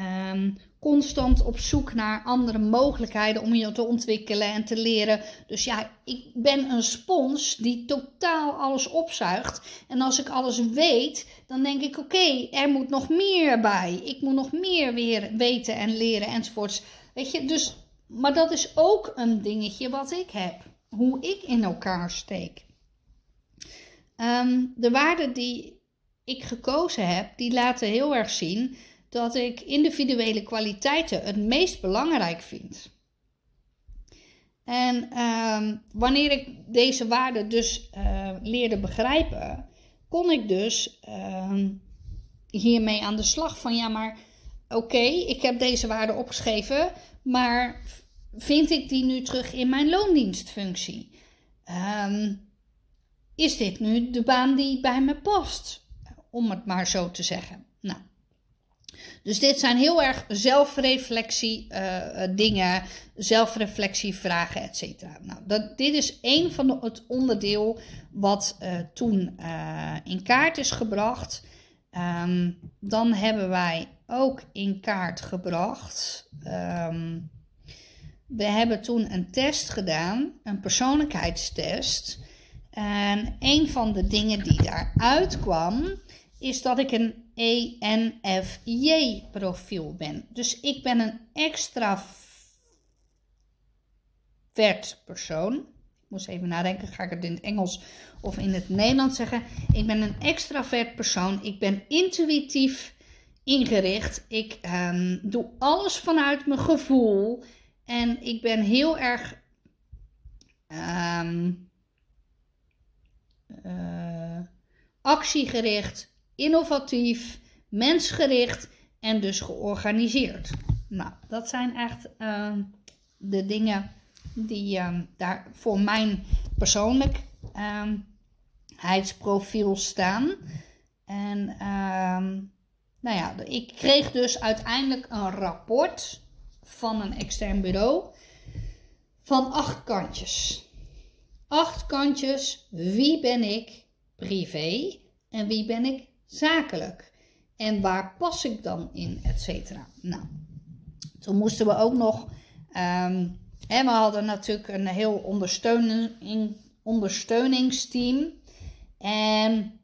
Um, constant op zoek naar andere mogelijkheden om je te ontwikkelen en te leren. Dus ja, ik ben een spons die totaal alles opzuigt. En als ik alles weet, dan denk ik: oké, er moet nog meer bij. Ik moet nog meer weer weten en leren enzovoorts. Weet je, dus, maar dat is ook een dingetje wat ik heb. Hoe ik in elkaar steek. Um, de waarden die ik gekozen heb, die laten heel erg zien dat ik individuele kwaliteiten het meest belangrijk vind. En ehm, wanneer ik deze waarden dus uh, leerde begrijpen, kon ik dus ehm, hiermee aan de slag van ja, maar oké, ik heb deze waarden opgeschreven, maar vind ik die nu terug in mijn loondienstfunctie? Um, is dit nu de baan die bij me past? Om het maar zo te zeggen. Dus dit zijn heel erg zelfreflectie uh, dingen, zelfreflectievragen, et. Nou, dat, dit is één van het onderdeel wat uh, toen in kaart is gebracht. Um, dan hebben wij ook in kaart gebracht. Um, we hebben toen een test gedaan, een persoonlijkheidstest. En een van de dingen die daaruit kwam, is dat ik een ENFJ-profiel ben. Dus ik ben een extravert persoon. Ik moest even nadenken, ga ik het in het Engels of in het Nederlands zeggen? Ik ben een extravert persoon. Ik ben intuïtief ingericht. Ik um, doe alles vanuit mijn gevoel. En ik ben heel erg um, uh, actiegericht, innovatief, mensgericht en dus georganiseerd. Nou, dat zijn echt uh, de dingen die uh, daar voor mijn persoonlijkheidsprofiel ehm, staan. En ehm, nou ja, ik kreeg dus uiteindelijk een rapport van een extern bureau van acht kantjes. Acht kantjes, wie ben ik privé en wie ben ik zakelijk? En waar pas ik dan in, et cetera? Nou, toen moesten we ook nog. Um, hè, we hadden natuurlijk een heel ondersteuning, ondersteuningsteam. En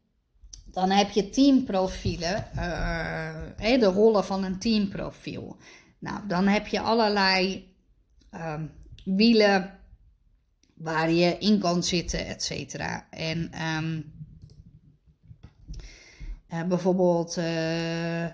dan heb je teamprofielen, uh, de rollen van een teamprofiel. Nou, dan heb je allerlei uh, wielen waar je in kan zitten, et cetera. En um, bijvoorbeeld uh,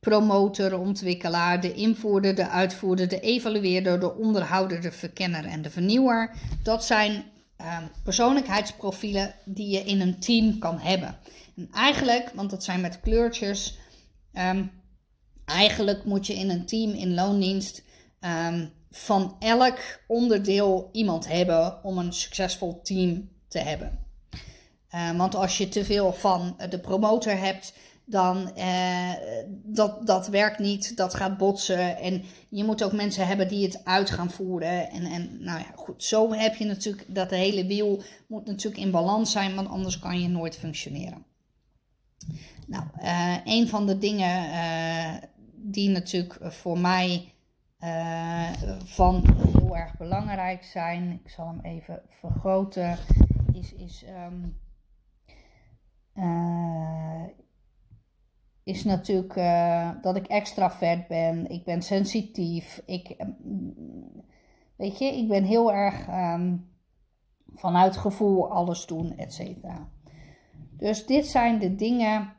promotor, ontwikkelaar, de invoerder, de uitvoerder, de evalueerder, de onderhouder, de verkenner en de vernieuwer. Dat zijn uh, persoonlijkheidsprofielen die je in een team kan hebben. En eigenlijk, want dat zijn met kleurtjes, um, eigenlijk moet je in een team in loondienst um, van elk onderdeel iemand hebben om een succesvol team te hebben. Uh, want als je te veel van de promotor hebt, dan uh, dat, dat werkt niet, dat gaat botsen. En je moet ook mensen hebben die het uit gaan voeren. En, en nou ja, goed, zo heb je natuurlijk dat de hele wiel moet natuurlijk in balans zijn, want anders kan je nooit functioneren. Nou, uh, een van de dingen die natuurlijk voor mij van heel erg belangrijk zijn, ik zal hem even vergroten, is, is, um, is natuurlijk dat ik extra vet ben, ik ben sensitief, ik, weet je, ik ben heel erg um, vanuit gevoel alles doen, et cetera. Dus dit zijn de dingen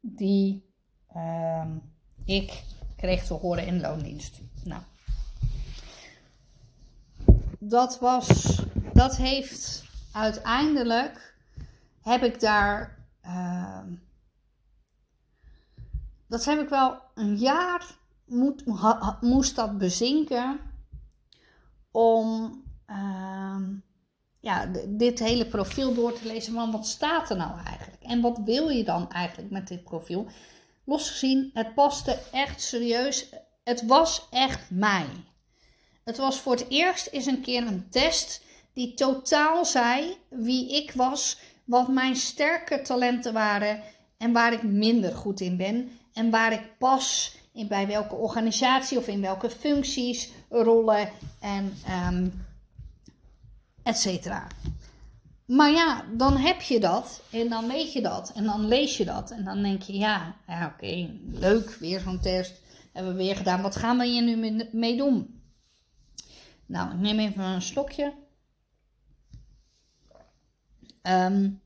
die um, ik kreeg te horen in loondienst. Nou, dat was, dat heeft uiteindelijk, heb ik daar, uh, dat heb ik wel een jaar moet, moest dat bezinken om uh, ja, dit hele profiel door te lezen. van wat staat er nou eigenlijk? En wat wil je dan eigenlijk met dit profiel? Losgezien, het paste echt serieus. Het was echt mij. Het was voor het eerst eens een keer een test die totaal zei wie ik was, wat mijn sterke talenten waren en waar ik minder goed in ben en waar ik pas in bij welke organisatie of in welke functies, rollen en um, et cetera. Maar ja, dan heb je dat en dan weet je dat en dan lees je dat en dan denk je, ja, ja oké, leuk, weer zo'n test, hebben we weer gedaan. Wat gaan we hier nu mee doen? Nou, ik neem even een slokje. Um,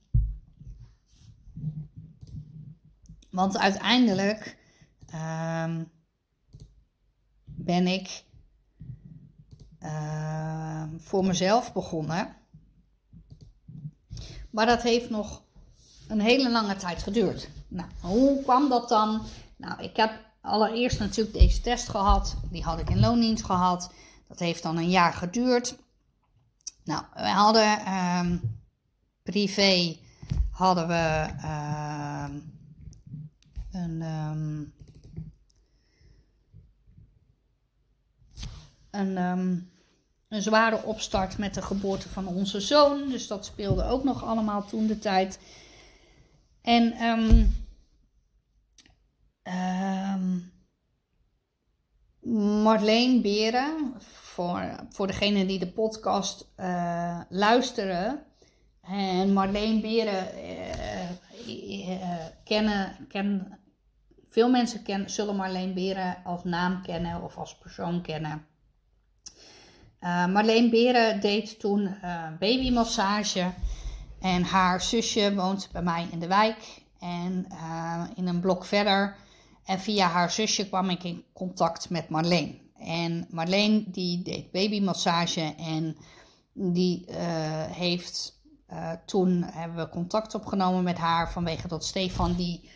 want uiteindelijk um, ben ik uh, voor mezelf begonnen. Maar dat heeft nog een hele lange tijd geduurd. Nou, hoe kwam dat dan? Nou, ik heb allereerst natuurlijk deze test gehad. Die had ik in loondienst gehad. Dat heeft dan een jaar geduurd. Nou, we hadden privé hadden we uh, een, een, um, een zware opstart met de geboorte van onze zoon. Dus dat speelde ook nog allemaal toen de tijd. En um, um, Marleen Beren, voor, voor degenen die de podcast uh, luisteren. En Marleen Beren uh, uh, kennen, kennen, veel mensen kennen, zullen Marleen Beren als naam kennen of als persoon kennen. Marleen Beren deed toen babymassage. En haar zusje woont bij mij in de wijk. En in een blok verder. En via haar zusje kwam ik in contact met Marleen. En Marleen die deed babymassage. En die heeft toen hebben we contact opgenomen met haar. Vanwege dat Stefan die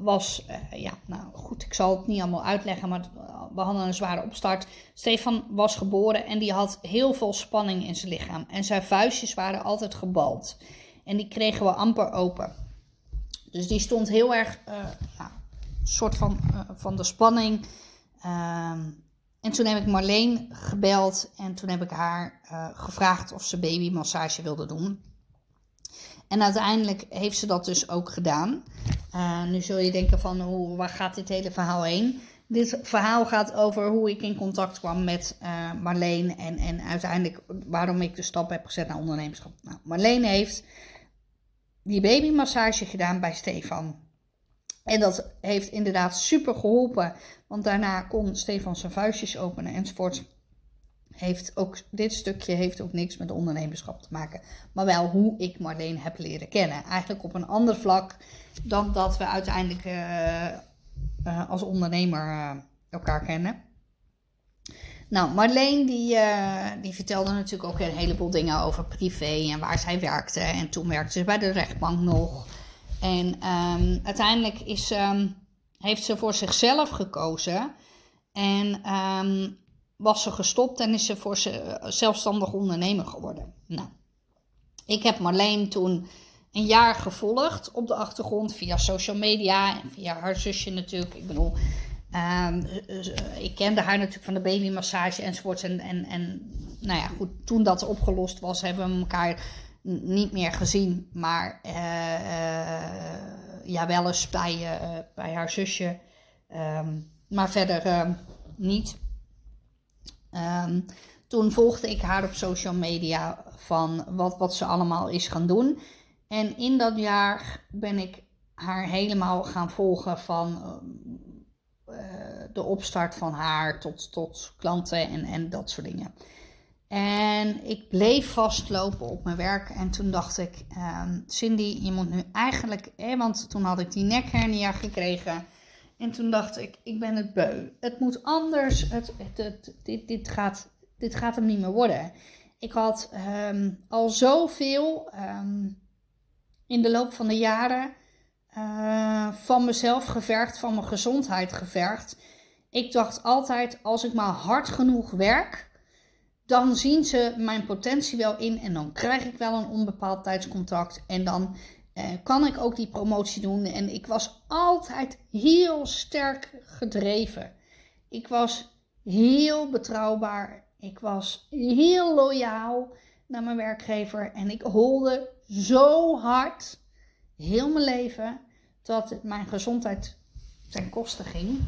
was, uh, ja, nou goed, ik zal het niet allemaal uitleggen, maar we hadden een zware opstart. Stefan was geboren en die had heel veel spanning in zijn lichaam. En zijn vuistjes waren altijd gebald. En die kregen we amper open. Dus die stond heel erg, nou, soort van, van de spanning. Ehm, en toen heb ik Marleen gebeld en toen heb ik haar gevraagd of ze babymassage wilde doen. En uiteindelijk heeft ze dat dus ook gedaan. Uh, nu zul je denken van, hoe, waar gaat dit hele verhaal heen? Dit verhaal gaat over hoe ik in contact kwam met uh, Marleen en, en uiteindelijk waarom ik de stap heb gezet naar ondernemerschap. Nou, Marleen heeft die babymassage gedaan bij Stefan. En dat heeft inderdaad super geholpen, want daarna kon Stefan zijn vuistjes openen enzovoort heeft ook, dit stukje heeft ook niks met ondernemerschap te maken. Maar wel hoe ik Marleen heb leren kennen. Eigenlijk op een ander vlak dan dat we uiteindelijk uh, uh, als ondernemer uh, elkaar kennen. Nou, Marleen die, die vertelde natuurlijk ook een heleboel dingen over privé en waar zij werkte. En toen werkte ze bij de rechtbank nog. En um, uiteindelijk is, um, heeft ze voor zichzelf gekozen. En um, was ze gestopt en is ze voor ze zelfstandig ondernemer geworden. Nou, ik heb Marleen toen een jaar gevolgd op de achtergrond via social media en via haar zusje natuurlijk. Ik bedoel, ik kende haar natuurlijk van de babymassage enzovoorts. En, en, en nou ja, goed, toen dat opgelost was, hebben we elkaar niet meer gezien. Maar uh, ja, wel eens bij, bij haar zusje. Ehm, maar verder ehm, niet. Um, toen volgde ik haar op social media van wat, wat ze allemaal is gaan doen. En in dat jaar ben ik haar helemaal gaan volgen van de opstart van haar tot, tot klanten en, en dat soort dingen. En ik bleef vastlopen op mijn werk. En toen dacht ik, um, Cindy, je moet nu eigenlijk, want toen had ik die nekhernia gekregen. En toen dacht ik, ik ben het beu. Het moet anders. Het, dit, dit, gaat, dit gaat hem niet meer worden. Ik had um, al zoveel um, in de loop van de jaren uh, van mezelf gevergd, van mijn gezondheid gevergd. Ik dacht altijd, als ik maar hard genoeg werk, dan zien ze mijn potentie wel in en dan krijg ik wel een onbepaald tijdscontact. En dan uh, kan ik ook die promotie doen. En ik was altijd heel sterk gedreven. Ik was heel betrouwbaar. Ik was heel loyaal naar mijn werkgever. En ik holde zo hard heel mijn leven dat het mijn gezondheid ten koste ging.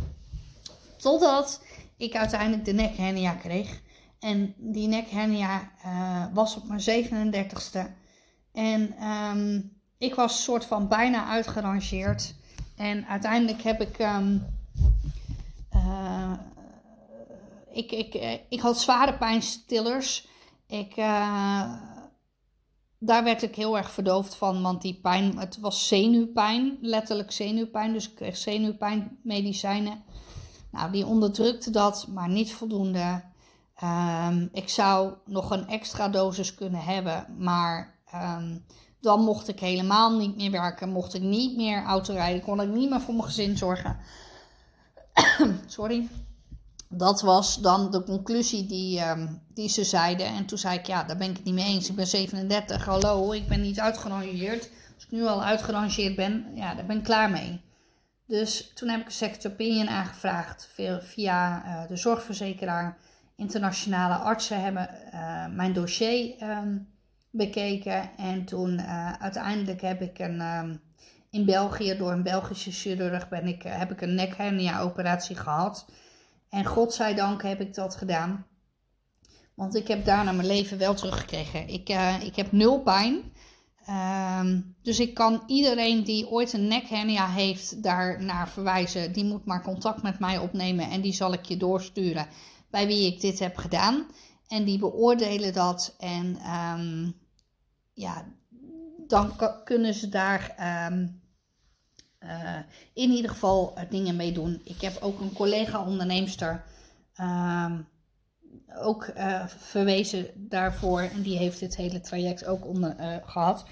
Totdat ik uiteindelijk de nekhernia kreeg. En die nekhernia uh, was op mijn 37ste. En um, ik was soort van bijna uitgerangeerd. En uiteindelijk heb ik. Um, uh, ik, ik, eh, ik had zware pijnstillers. Ik, daar werd ik heel erg verdoofd van, want die pijn, het was zenuwpijn, letterlijk zenuwpijn. Dus ik kreeg zenuwpijnmedicijnen. Nou, die onderdrukte dat, maar niet voldoende. Um, ik zou nog een extra dosis kunnen hebben, maar um, dan mocht ik helemaal niet meer werken, mocht ik niet meer autorijden, kon ik niet meer voor mijn gezin zorgen. Sorry. Dat was dan de conclusie die, um, die ze zeiden. En toen zei ik, ja, daar ben ik het niet mee eens. Ik ben 37, hallo, ik ben niet uitgerangeerd. Als ik nu al uitgerangeerd ben, ja, daar ben ik klaar mee. Dus toen heb ik een second opinion aangevraagd via uh, de zorgverzekeraar. Internationale artsen hebben uh, mijn dossier um, bekeken. En toen uh, uiteindelijk heb ik een, um, in België door een Belgische chirurg ben ik, heb ik een nekhernia operatie gehad. En godzijdank heb ik dat gedaan. Want ik heb daarna mijn leven wel teruggekregen. Ik, ik heb nul pijn. Um, dus ik kan iedereen die ooit een nekhernia heeft daarnaar verwijzen. Die moet maar contact met mij opnemen en die zal ik je doorsturen bij wie ik dit heb gedaan. En die beoordelen dat en um, ja, dan kunnen ze daar um, uh, in ieder geval uh, dingen mee doen. Ik heb ook een collega-onderneemster um, ook uh, verwezen daarvoor. En die heeft dit hele traject ook onder, gehad.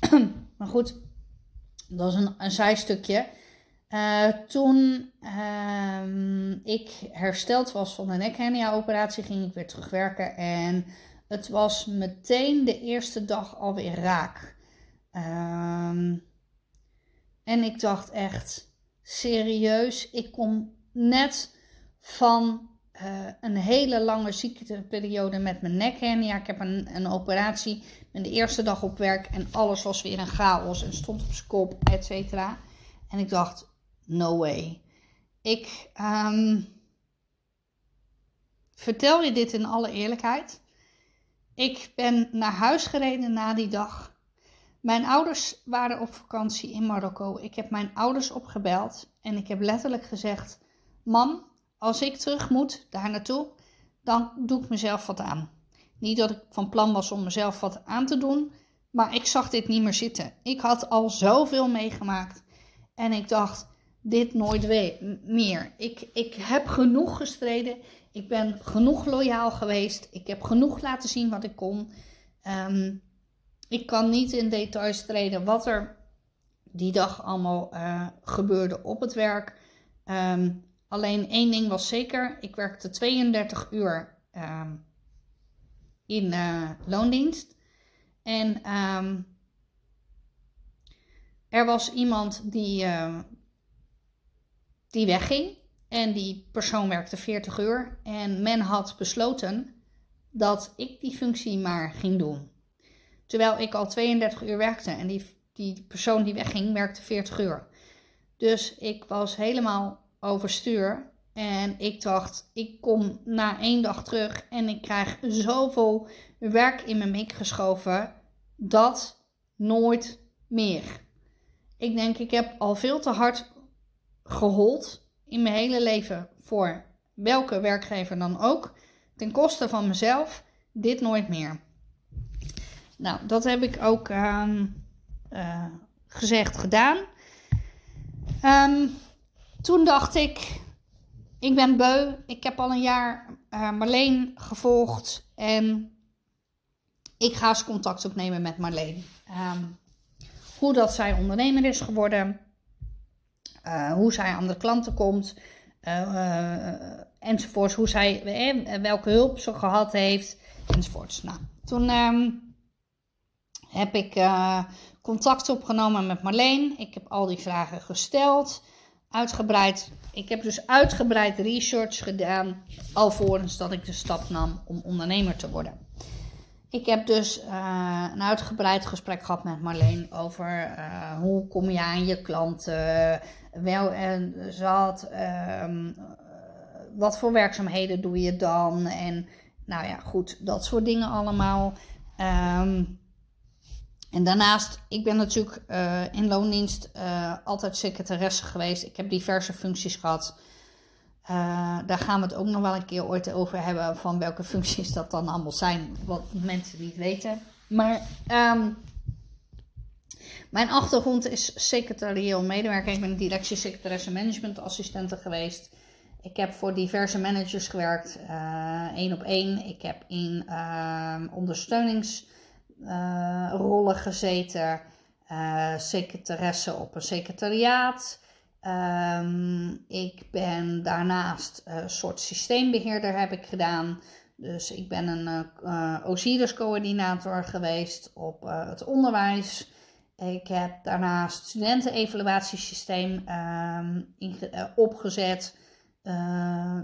maar goed, dat is een, een zijstukje. Toen um, ik hersteld was van de nekhernia-operatie, ging ik weer terugwerken. En het was meteen de eerste dag alweer raak. Um, en ik dacht echt, serieus, ik kom net van uh, een hele lange ziekteperiode met mijn nekhernia. Ik heb een, een operatie, ben de eerste dag op werk en alles was weer een chaos en stond op zijn kop, et cetera. En ik dacht, no way. Ik um, vertel je dit in alle eerlijkheid. Ik ben naar huis gereden na die dag. Mijn ouders waren op vakantie in Marokko. Ik heb mijn ouders opgebeld en ik heb letterlijk gezegd: Mam, als ik terug moet daar naartoe, dan doe ik mezelf wat aan. Niet dat ik van plan was om mezelf wat aan te doen, maar ik zag dit niet meer zitten. Ik had al zoveel meegemaakt en ik dacht: dit nooit meer. Ik, ik heb genoeg gestreden. Ik ben genoeg loyaal geweest. Ik heb genoeg laten zien wat ik kon. Um, ik kan niet in details treden wat er die dag allemaal uh, gebeurde op het werk. Um, alleen één ding was zeker: ik werkte 32 uur um, in uh, loondienst. En er was iemand die, die wegging. En die persoon werkte 40 uur. En men had besloten dat ik die functie maar ging doen. Terwijl ik al 32 uur werkte en die, die persoon die wegging werkte 40 uur. Dus ik was helemaal overstuur. En ik dacht, ik kom na één dag terug en ik krijg zoveel werk in mijn mik geschoven. Dat nooit meer. Ik denk, ik heb al veel te hard gehold in mijn hele leven voor welke werkgever dan ook. Ten koste van mezelf, dit nooit meer. Nou, dat heb ik ook uh, gezegd, gedaan. Um, toen dacht ik, ik ben beu. Ik heb al een jaar uh, Marleen gevolgd en ik ga eens contact opnemen met Marleen. Um, hoe dat zij ondernemer is geworden, uh, hoe zij aan de klanten komt, uh, enzovoorts. Hoe zij, welke hulp ze gehad heeft, enzovoorts. Nou, toen um, heb ik contact opgenomen met Marleen. Ik heb al die vragen gesteld uitgebreid. Ik heb dus uitgebreid research gedaan. Alvorens dat ik de stap nam om ondernemer te worden. Ik heb dus uh, een uitgebreid gesprek gehad met Marleen over uh, hoe kom je aan je klanten. Wel, en zat, um, wat voor werkzaamheden doe je dan? En nou ja, goed, dat soort dingen allemaal. Um, en daarnaast, ik ben natuurlijk in loondienst altijd secretaresse geweest. Ik heb diverse functies gehad. Uh, daar gaan we het ook nog wel een keer ooit over hebben. Van welke functies dat dan allemaal zijn. Wat mensen niet weten. Maar um, mijn achtergrond is secretarieel medewerker. Ik ben directiesecretaresse managementassistente geweest. Ik heb voor diverse managers gewerkt. één op één. Ik heb in ehm, ondersteunings uh, rollen gezeten. Secretaresse op een secretariaat. Um, ik ben daarnaast een soort systeembeheerder heb ik gedaan. Dus ik ben een uh, OSIRIS-coördinator geweest op het onderwijs. Ik heb daarnaast studentenevaluatiesysteem um, opgezet.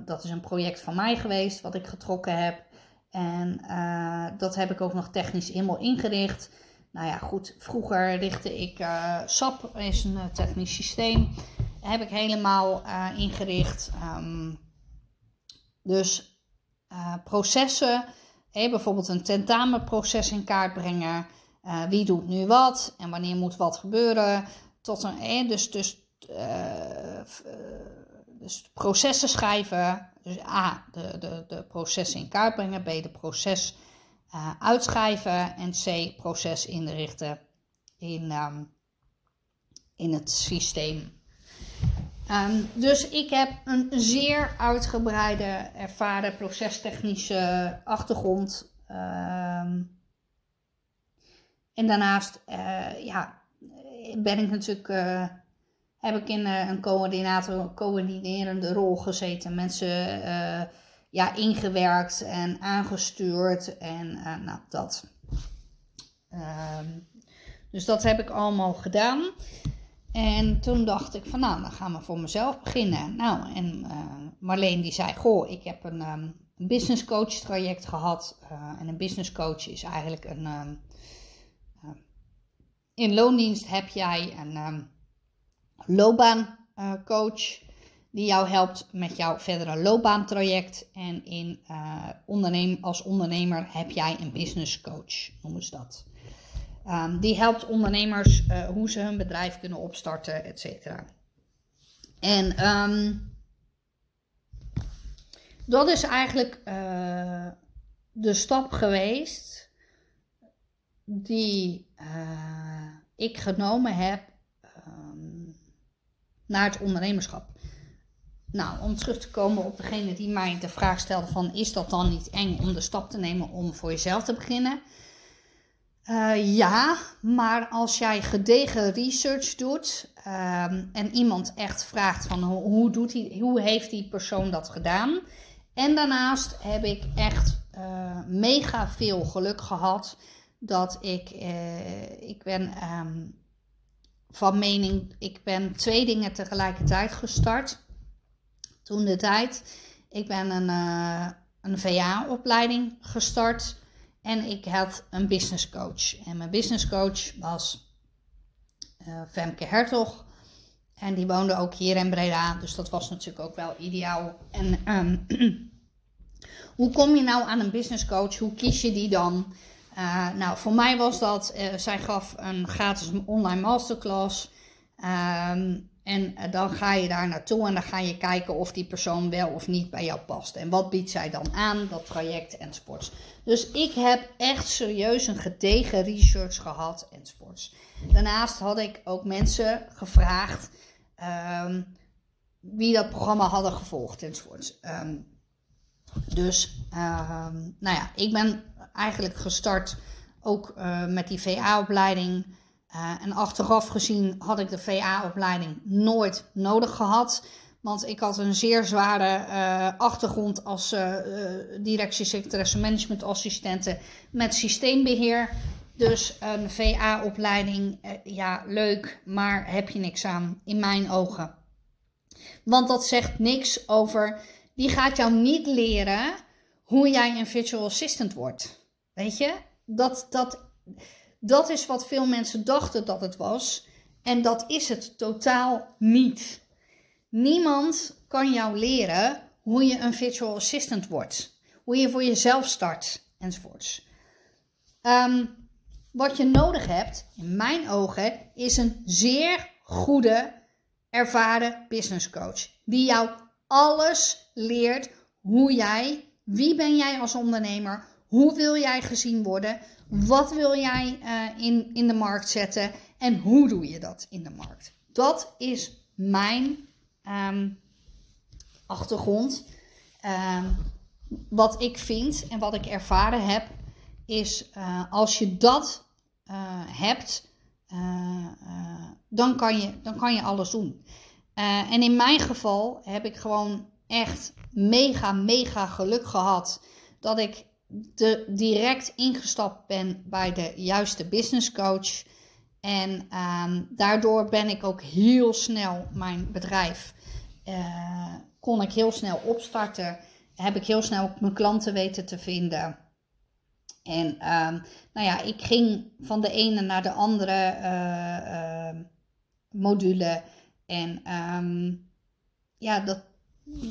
dat is een project van mij geweest, wat ik getrokken heb. En dat heb ik ook nog technisch helemaal ingericht. Nou ja, goed, vroeger richtte ik SAP, is een technisch systeem. Heb ik helemaal ingericht. Um, dus processen, hey, bijvoorbeeld een tentamenproces in kaart brengen. wie doet nu wat en wanneer moet wat gebeuren. Tot een, eh, dus, dus, dus processen schrijven, dus A, de, de, de processen in kaart brengen. B, de proces uitschrijven. En C, proces inrichten in, um, in het systeem. Um, dus ik heb een zeer uitgebreide, ervaren procestechnische achtergrond. Um, en daarnaast uh, ja, ben ik natuurlijk uh, heb ik in uh, een coördinator, coördinerende rol gezeten. Mensen ja, ingewerkt en aangestuurd en nou, dat. Um, dus dat heb ik allemaal gedaan. En toen dacht ik van nou, dan gaan we voor mezelf beginnen. Nou, en Marleen die zei, goh, ik heb een, um, een business coach traject gehad. en een business coach is eigenlijk een... Um, in loondienst heb jij een loopbaancoach. die jou helpt met jouw verdere loopbaantraject. En in, onderneem, als ondernemer heb jij een business coach, noemen ze dat. Um, die helpt ondernemers uh, hoe ze hun bedrijf kunnen opstarten, et cetera. En um, dat is eigenlijk uh, de stap geweest die ik genomen heb naar het ondernemerschap. Nou, om terug te komen op degene die mij de vraag stelde van is dat dan niet eng om de stap te nemen om voor jezelf te beginnen? Uh, ja, maar als jij gedegen research doet um, en iemand echt vraagt van hoe, doet die, hoe heeft die persoon dat gedaan? En daarnaast heb ik echt uh, mega veel geluk gehad dat ik, uh, ik ben um, van mening, ik ben twee dingen tegelijkertijd gestart. Toen de tijd, ik ben een, een VA-opleiding gestart en ik had een business coach. En mijn business coach was uh, Femke Hertog. En die woonde ook hier in Breda, dus dat was natuurlijk ook wel ideaal. En ehm, hoe kom je nou aan een business coach? Hoe kies je die dan? Uh, nou, voor mij was dat, uh, zij gaf een gratis online masterclass. Um, en uh, dan ga je daar naartoe en dan ga je kijken of die persoon wel of niet bij jou past. En wat biedt zij dan aan, dat traject enzovoorts. Dus ik heb echt serieus een gedegen research gehad enzovoorts. Daarnaast had ik ook mensen gevraagd um, wie dat programma hadden gevolgd enzovoorts. Um, dus, um, nou ja, ik ben eigenlijk gestart ook uh, met die VA-opleiding. Uh, en achteraf gezien had ik de VA-opleiding nooit nodig gehad. Want ik had een zeer zware uh, achtergrond als uh, directiesecretaresse managementassistente met systeembeheer. Dus een VA-opleiding, ja, leuk, maar heb je niks aan in mijn ogen. Want dat zegt niks over, die gaat jou niet leren hoe jij een virtual assistant wordt. Weet je, dat, dat, dat is wat veel mensen dachten dat het was. En dat is het totaal niet. Niemand kan jou leren hoe je een virtual assistant wordt. Hoe je voor jezelf start enzovoorts. Um, wat je nodig hebt, in mijn ogen, is een zeer goede, ervaren business coach. Die jou alles leert hoe jij, wie ben jij als ondernemer, hoe wil jij gezien worden, wat wil jij uh, in, in de markt zetten en hoe doe je dat in de markt. Dat is mijn um, achtergrond. Um, wat ik vind en wat ik ervaren heb, is uh, als je dat uh, hebt, dan, kan je, dan kan je alles doen. en in mijn geval heb ik gewoon echt mega, mega geluk gehad dat ik de, direct ingestapt ben bij de juiste business coach. En um, daardoor ben ik ook heel snel mijn bedrijf, uh, kon ik heel snel opstarten. Heb ik heel snel mijn klanten weten te vinden. En um, nou ja, ik ging van de ene naar de andere uh, uh, module. En um, ja, dat,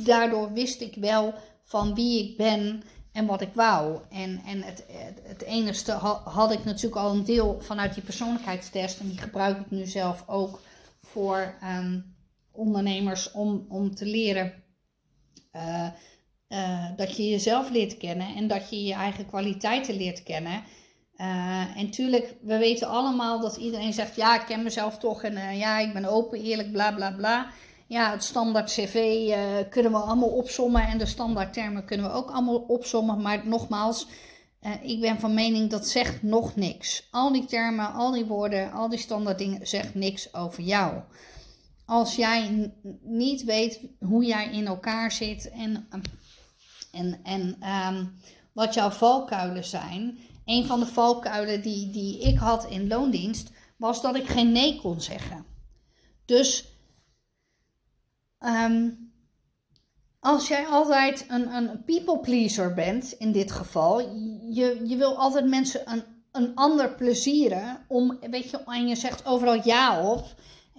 daardoor wist ik wel van wie ik ben en wat ik wou. En, en het, het enigste had ik natuurlijk al een deel vanuit die persoonlijkheidstest. En die gebruik ik nu zelf ook voor um, ondernemers om, om te leren uh, uh, dat je jezelf leert kennen en dat je je eigen kwaliteiten leert kennen. Uh, en tuurlijk, we weten allemaal dat iedereen zegt: ja, ik ken mezelf toch en ja, ik ben open, eerlijk, bla bla bla ja, het standaard cv uh, kunnen we allemaal opsommen en de standaard termen kunnen we ook allemaal opsommen. Maar nogmaals, uh, ik ben van mening dat zegt nog niks. Al die termen, al die woorden, al die standaard dingen zegt niks over jou. Als jij niet weet hoe jij in elkaar zit en, en, en um, wat jouw valkuilen zijn. Een van de valkuilen die, die ik had in loondienst was dat ik geen nee kon zeggen. Dus Um, als jij altijd een, een people pleaser bent, in dit geval, je, je wil altijd mensen een, een ander plezieren, om, weet je, en je zegt overal ja op.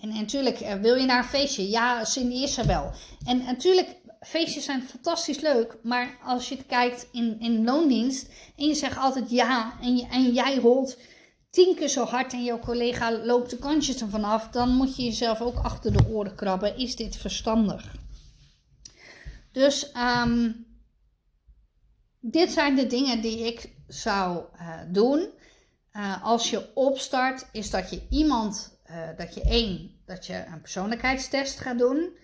En, natuurlijk, eh, wil je naar een feestje? Ja, Cindy is wel. En natuurlijk, feestjes zijn fantastisch leuk, maar als je kijkt in, in loondienst en je zegt altijd ja en, je, en jij rolt tien keer zo hard en jouw collega loopt de kantjes ervan af, dan moet je jezelf ook achter de oren krabben. Is dit verstandig? Dus um, dit zijn de dingen die ik zou uh, doen. Uh, als je opstart, is dat je iemand, uh, dat je één, dat je een persoonlijkheidstest gaat doen.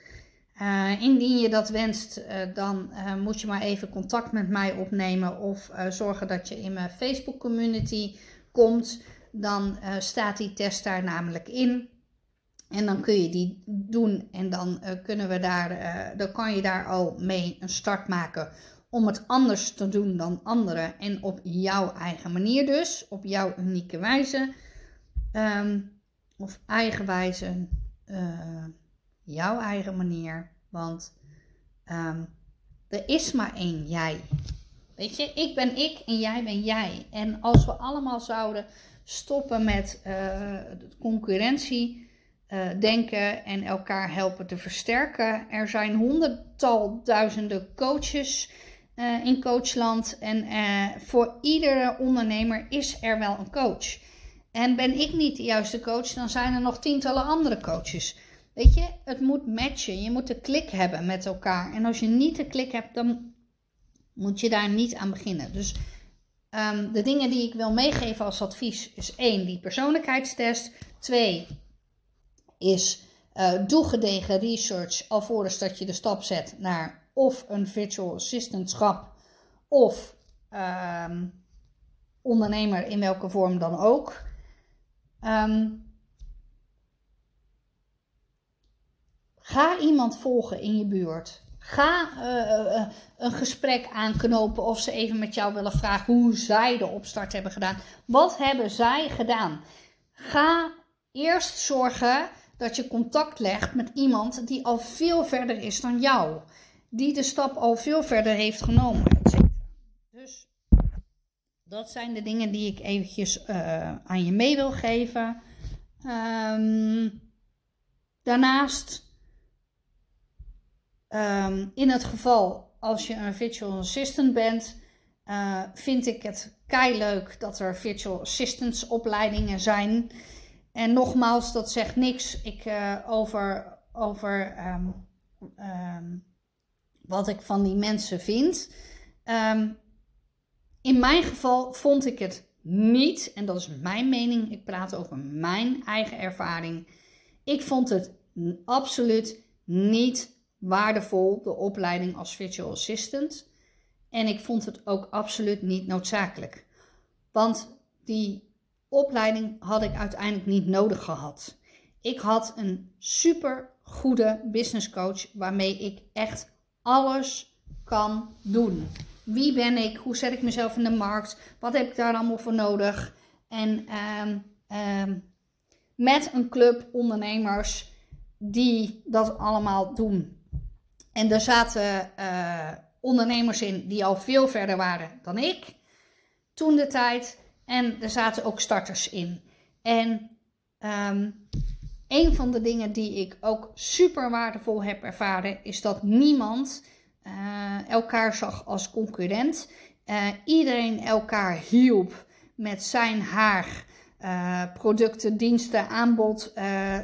indien je dat wenst, dan moet je maar even contact met mij opnemen of zorgen dat je in mijn Facebook community komt dan uh, staat die test daar namelijk in. En dan kun je die doen en dan, uh, kunnen we daar, uh, dan kan je daar al mee een start maken om het anders te doen dan anderen. En op jouw eigen manier dus, op jouw unieke wijze. Um, of eigen wijze, jouw eigen manier. Want um, er is maar één jij. Weet je, ik ben ik en jij ben jij. En als we allemaal zouden stoppen met uh, concurrentie uh, denken en elkaar helpen te versterken. Er zijn honderdtal duizenden coaches uh, in coachland en voor iedere ondernemer is er wel een coach. En ben ik niet de juiste coach, dan zijn er nog tientallen andere coaches. Weet je, het moet matchen. Je moet de klik hebben met elkaar. En als je niet de klik hebt, dan moet je daar niet aan beginnen. Dus um, de dingen die ik wil meegeven als advies is één, die persoonlijkheidstest. Twee, is uh, doe gedegen research alvorens dat je de stap zet naar of een virtual assistantschap of um, ondernemer in welke vorm dan ook. Um, ga iemand volgen in je buurt. Ga uh, uh, een gesprek aanknopen of ze even met jou willen vragen hoe zij de opstart hebben gedaan. Wat hebben zij gedaan? Ga eerst zorgen dat je contact legt met iemand die al veel verder is dan jou. Die de stap al veel verder heeft genomen. Dus dat zijn de dingen die ik eventjes aan je mee wil geven. Um, daarnaast, um, in het geval als je een virtual assistant bent, uh, vind ik het kei leuk dat er virtual assistants opleidingen zijn. En nogmaals, dat zegt niks ik, uh, over, over um, um, wat ik van die mensen vind. In mijn geval vond ik het niet, en dat is mijn mening, ik praat over mijn eigen ervaring. Ik vond het absoluut niet waardevol, de opleiding als virtual assistant. En ik vond het ook absoluut niet noodzakelijk. Want die opleiding had ik uiteindelijk niet nodig gehad. Ik had een super goede business coach waarmee ik echt alles kan doen. Wie ben ik? Hoe zet ik mezelf in de markt? Wat heb ik daar allemaal voor nodig? En um, um, met een club ondernemers die dat allemaal doen. En er zaten uh, ondernemers in die al veel verder waren dan ik toen de tijd. En er zaten ook starters in. En um, een van de dingen die ik ook super waardevol heb ervaren, is dat niemand uh, elkaar zag als concurrent. Uh, iedereen elkaar hielp met zijn haar. Producten, diensten, aanbod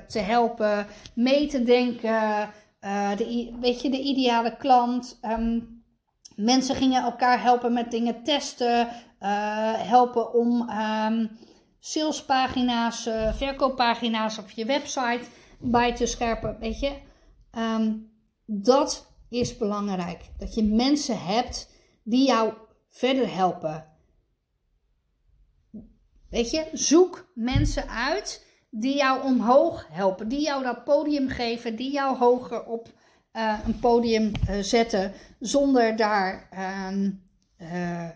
te helpen, mee te denken, de, weet je, de ideale klant. Um, mensen gingen elkaar helpen met dingen testen, uh, helpen om um, salespagina's, uh, verkooppagina's op je website bij te scherpen. Weet je, um, dat is belangrijk. Dat je mensen hebt die jou verder helpen. Weet je, zoek mensen uit die jou omhoog helpen, die jou dat podium geven, die jou hoger op uh, een podium uh, zetten, zonder daar uh,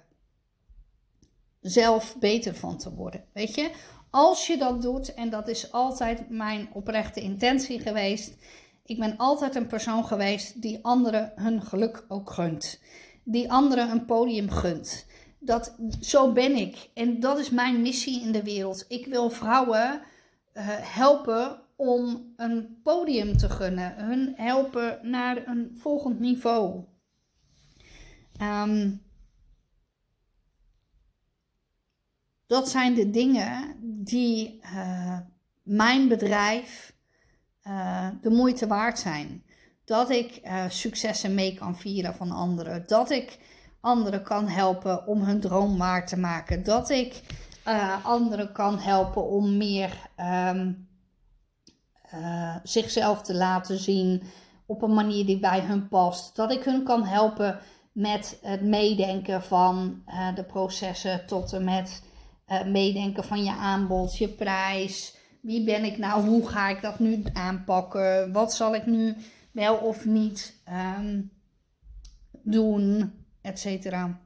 zelf beter van te worden. Weet je, als je dat doet, en dat is altijd mijn oprechte intentie geweest. Ik ben altijd een persoon geweest die anderen hun geluk ook gunt. Die anderen een podium gunt. Dat, zo ben ik. En dat is mijn missie in de wereld. Ik wil vrouwen helpen om een podium te gunnen. Hun helpen naar een volgend niveau. Um, dat zijn de dingen die uh, mijn bedrijf uh, de moeite waard zijn. Dat ik successen mee kan vieren van anderen. Dat ik anderen kan helpen om hun droom waar te maken. Dat ik anderen kan helpen om meer um, zichzelf te laten zien op een manier die bij hun past. Dat ik hun kan helpen met het meedenken van de processen tot en met uh, meedenken van je aanbod, je prijs. Wie ben ik nou? Hoe ga ik dat nu aanpakken? Wat zal ik nu wel of niet um, doen? Etcetera.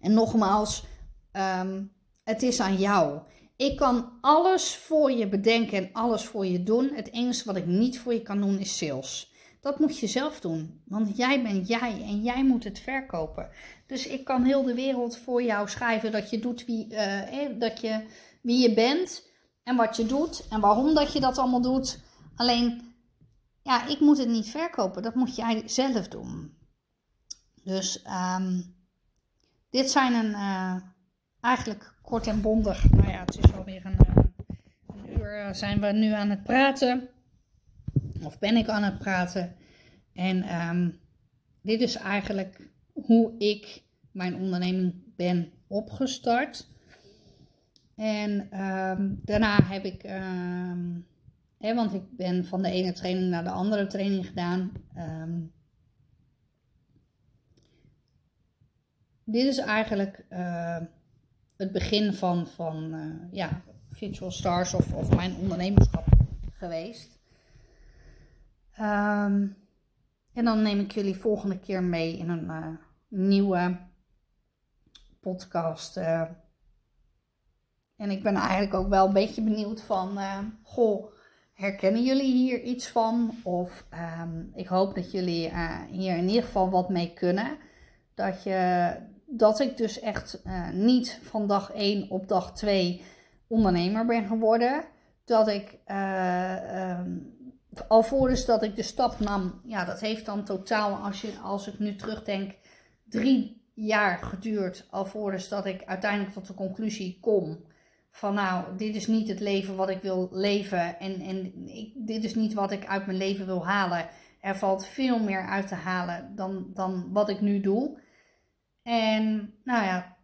En nogmaals, um, het is aan jou. Ik kan alles voor je bedenken en alles voor je doen. Het enige wat ik niet voor je kan doen is sales. Dat moet je zelf doen, want jij bent jij en jij moet het verkopen. Dus ik kan heel de wereld voor jou schrijven dat je doet wie, uh, dat je, wie je bent. en wat je doet en waarom dat je dat allemaal doet. Alleen, ja, ik moet het niet verkopen. Dat moet jij zelf doen. Dus ehm, dit zijn een, uh, eigenlijk kort en bondig. Nou ja, het is alweer een, uh, een uur zijn we nu aan het praten. Of ben ik aan het praten. En um, dit is eigenlijk hoe ik mijn onderneming ben opgestart. En um, daarna heb ik, hè, want ik ben van de ene training naar de andere training gedaan. Dit is eigenlijk uh, het begin van, van uh, ja, Virtual Stars of, of mijn ondernemerschap geweest. en dan neem ik jullie volgende keer mee in een uh, nieuwe podcast. Uh, en ik ben eigenlijk ook wel een beetje benieuwd van, goh, herkennen jullie hier iets van? Of um, ik hoop dat jullie hier in ieder geval wat mee kunnen. Dat, je, dat ik dus echt niet van dag 1 op dag 2 ondernemer ben geworden. Dat ik um, alvorens dat ik de stap nam, ja, dat heeft dan totaal, als, je, als ik nu terugdenk, drie jaar geduurd alvorens dat ik uiteindelijk tot de conclusie kom van nou, dit is niet het leven wat ik wil leven en, en ik, dit is niet wat ik uit mijn leven wil halen. Er valt veel meer uit te halen dan, dan wat ik nu doe. En nou ja,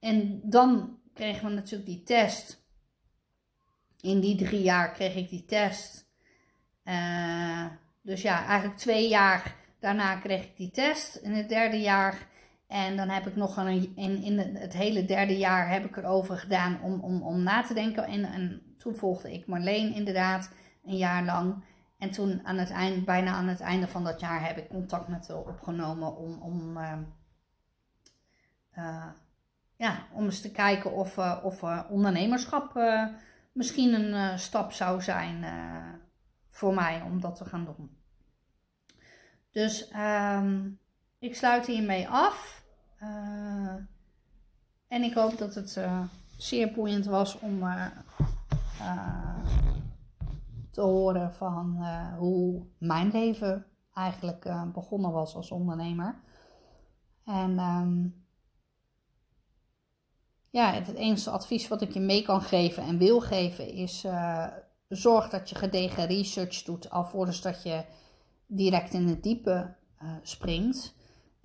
en dan kregen we natuurlijk die test. In die drie jaar kreeg ik die test. Uh, dus ja, eigenlijk twee jaar daarna kreeg ik die test. In het derde jaar en dan heb ik nog een, in, in het hele derde jaar heb ik erover gedaan om, om, om na te denken. En, en toen volgde ik Marleen inderdaad een jaar lang. En toen aan het eind, bijna aan het einde van dat jaar heb ik contact met haar opgenomen om, om, uh, uh, ja, om eens te kijken of, uh, of ondernemerschap misschien een stap zou zijn voor mij om dat te gaan doen. Dus um, ik sluit hiermee af. En ik hoop dat het zeer boeiend was om te horen van hoe mijn leven eigenlijk begonnen was als ondernemer. En um, ja, het enige advies wat ik je mee kan geven en wil geven is: zorg dat je gedegen research doet alvorens dat je direct in het diepe springt.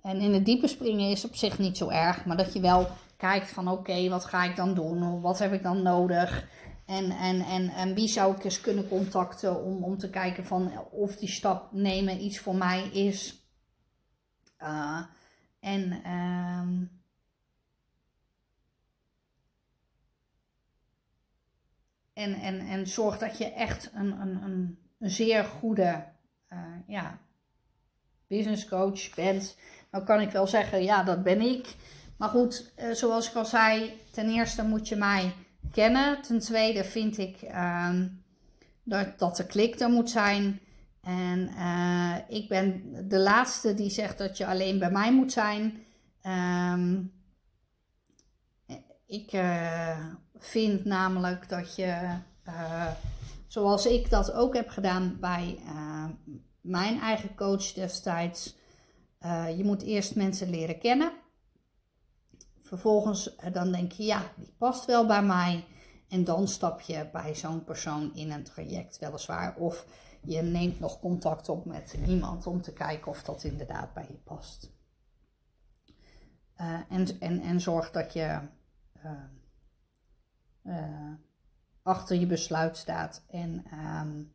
En in het diepe springen is op zich niet zo erg, maar dat je wel kijkt van oké, wat ga ik dan doen? Wat heb ik dan nodig? En, en, en, en wie zou ik eens kunnen contacten om, om te kijken van of die stap nemen iets voor mij is. Uh, en um, en, en, en zorg dat je echt een, een, een, een zeer goede uh, ja, business coach bent. Nou kan ik wel zeggen, ja, dat ben ik. Maar goed, eh, zoals ik al zei, ten eerste moet je mij kennen. Ten tweede vind ik uh, dat, dat de klik er moet zijn. En uh, ik ben de laatste die zegt dat je alleen bij mij moet zijn. Um, ik vind namelijk dat je, zoals ik dat ook heb gedaan bij mijn eigen coach destijds. Uh, je moet eerst mensen leren kennen. Vervolgens dan denk je, ja, die past wel bij mij. En dan stap je bij zo'n persoon in een traject, weliswaar. Of je neemt nog contact op met iemand om te kijken of dat inderdaad bij je past. En, en, en zorg dat je achter je besluit staat en um,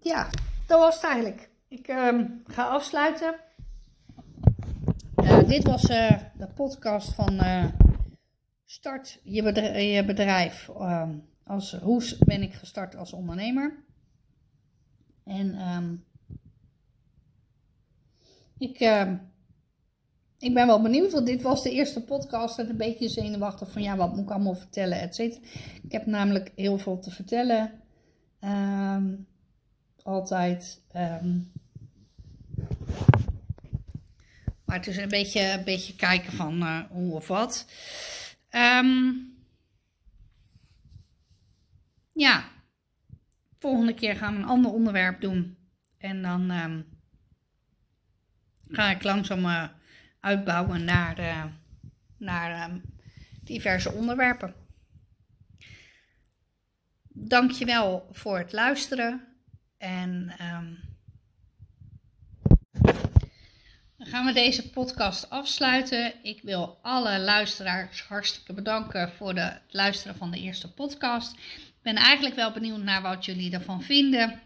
ja, dat was het eigenlijk. Ik uh, ga afsluiten. Uh, dit was uh, de podcast van Start je bedrijf. Ehm, als, hoe ben ik gestart als ondernemer? En ik, ik ben wel benieuwd, want dit was de eerste podcast en een beetje zenuwachtig van ja, wat moet ik allemaal vertellen, et cetera. Ik heb namelijk heel veel te vertellen. Um, altijd. Um, maar het is een beetje, een beetje kijken van uh, hoe of wat. Ehm, ja, volgende keer gaan we een ander onderwerp doen. En dan ehm, ga ik langzaam uh, uitbouwen naar, uh, naar ehm, diverse onderwerpen. Dankjewel voor het luisteren. En dan gaan we deze podcast afsluiten. Ik wil alle luisteraars hartstikke bedanken voor de, het luisteren van de eerste podcast. Ik ben eigenlijk wel benieuwd naar wat jullie ervan vinden.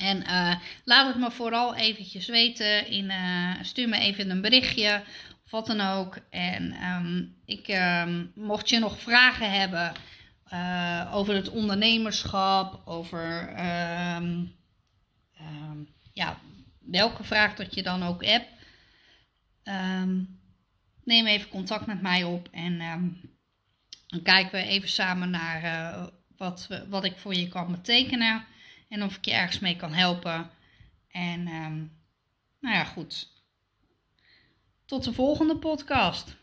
En uh, laat het me vooral eventjes weten. In, uh, stuur me even een berichtje of wat dan ook. En um, ik, um, mocht je nog vragen hebben uh, over het ondernemerschap, over um, ja, welke vraag dat je dan ook hebt. neem even contact met mij op en dan kijken we even samen naar wat, wat ik voor je kan betekenen. En of ik je ergens mee kan helpen. En um, nou ja, goed. Tot de volgende podcast.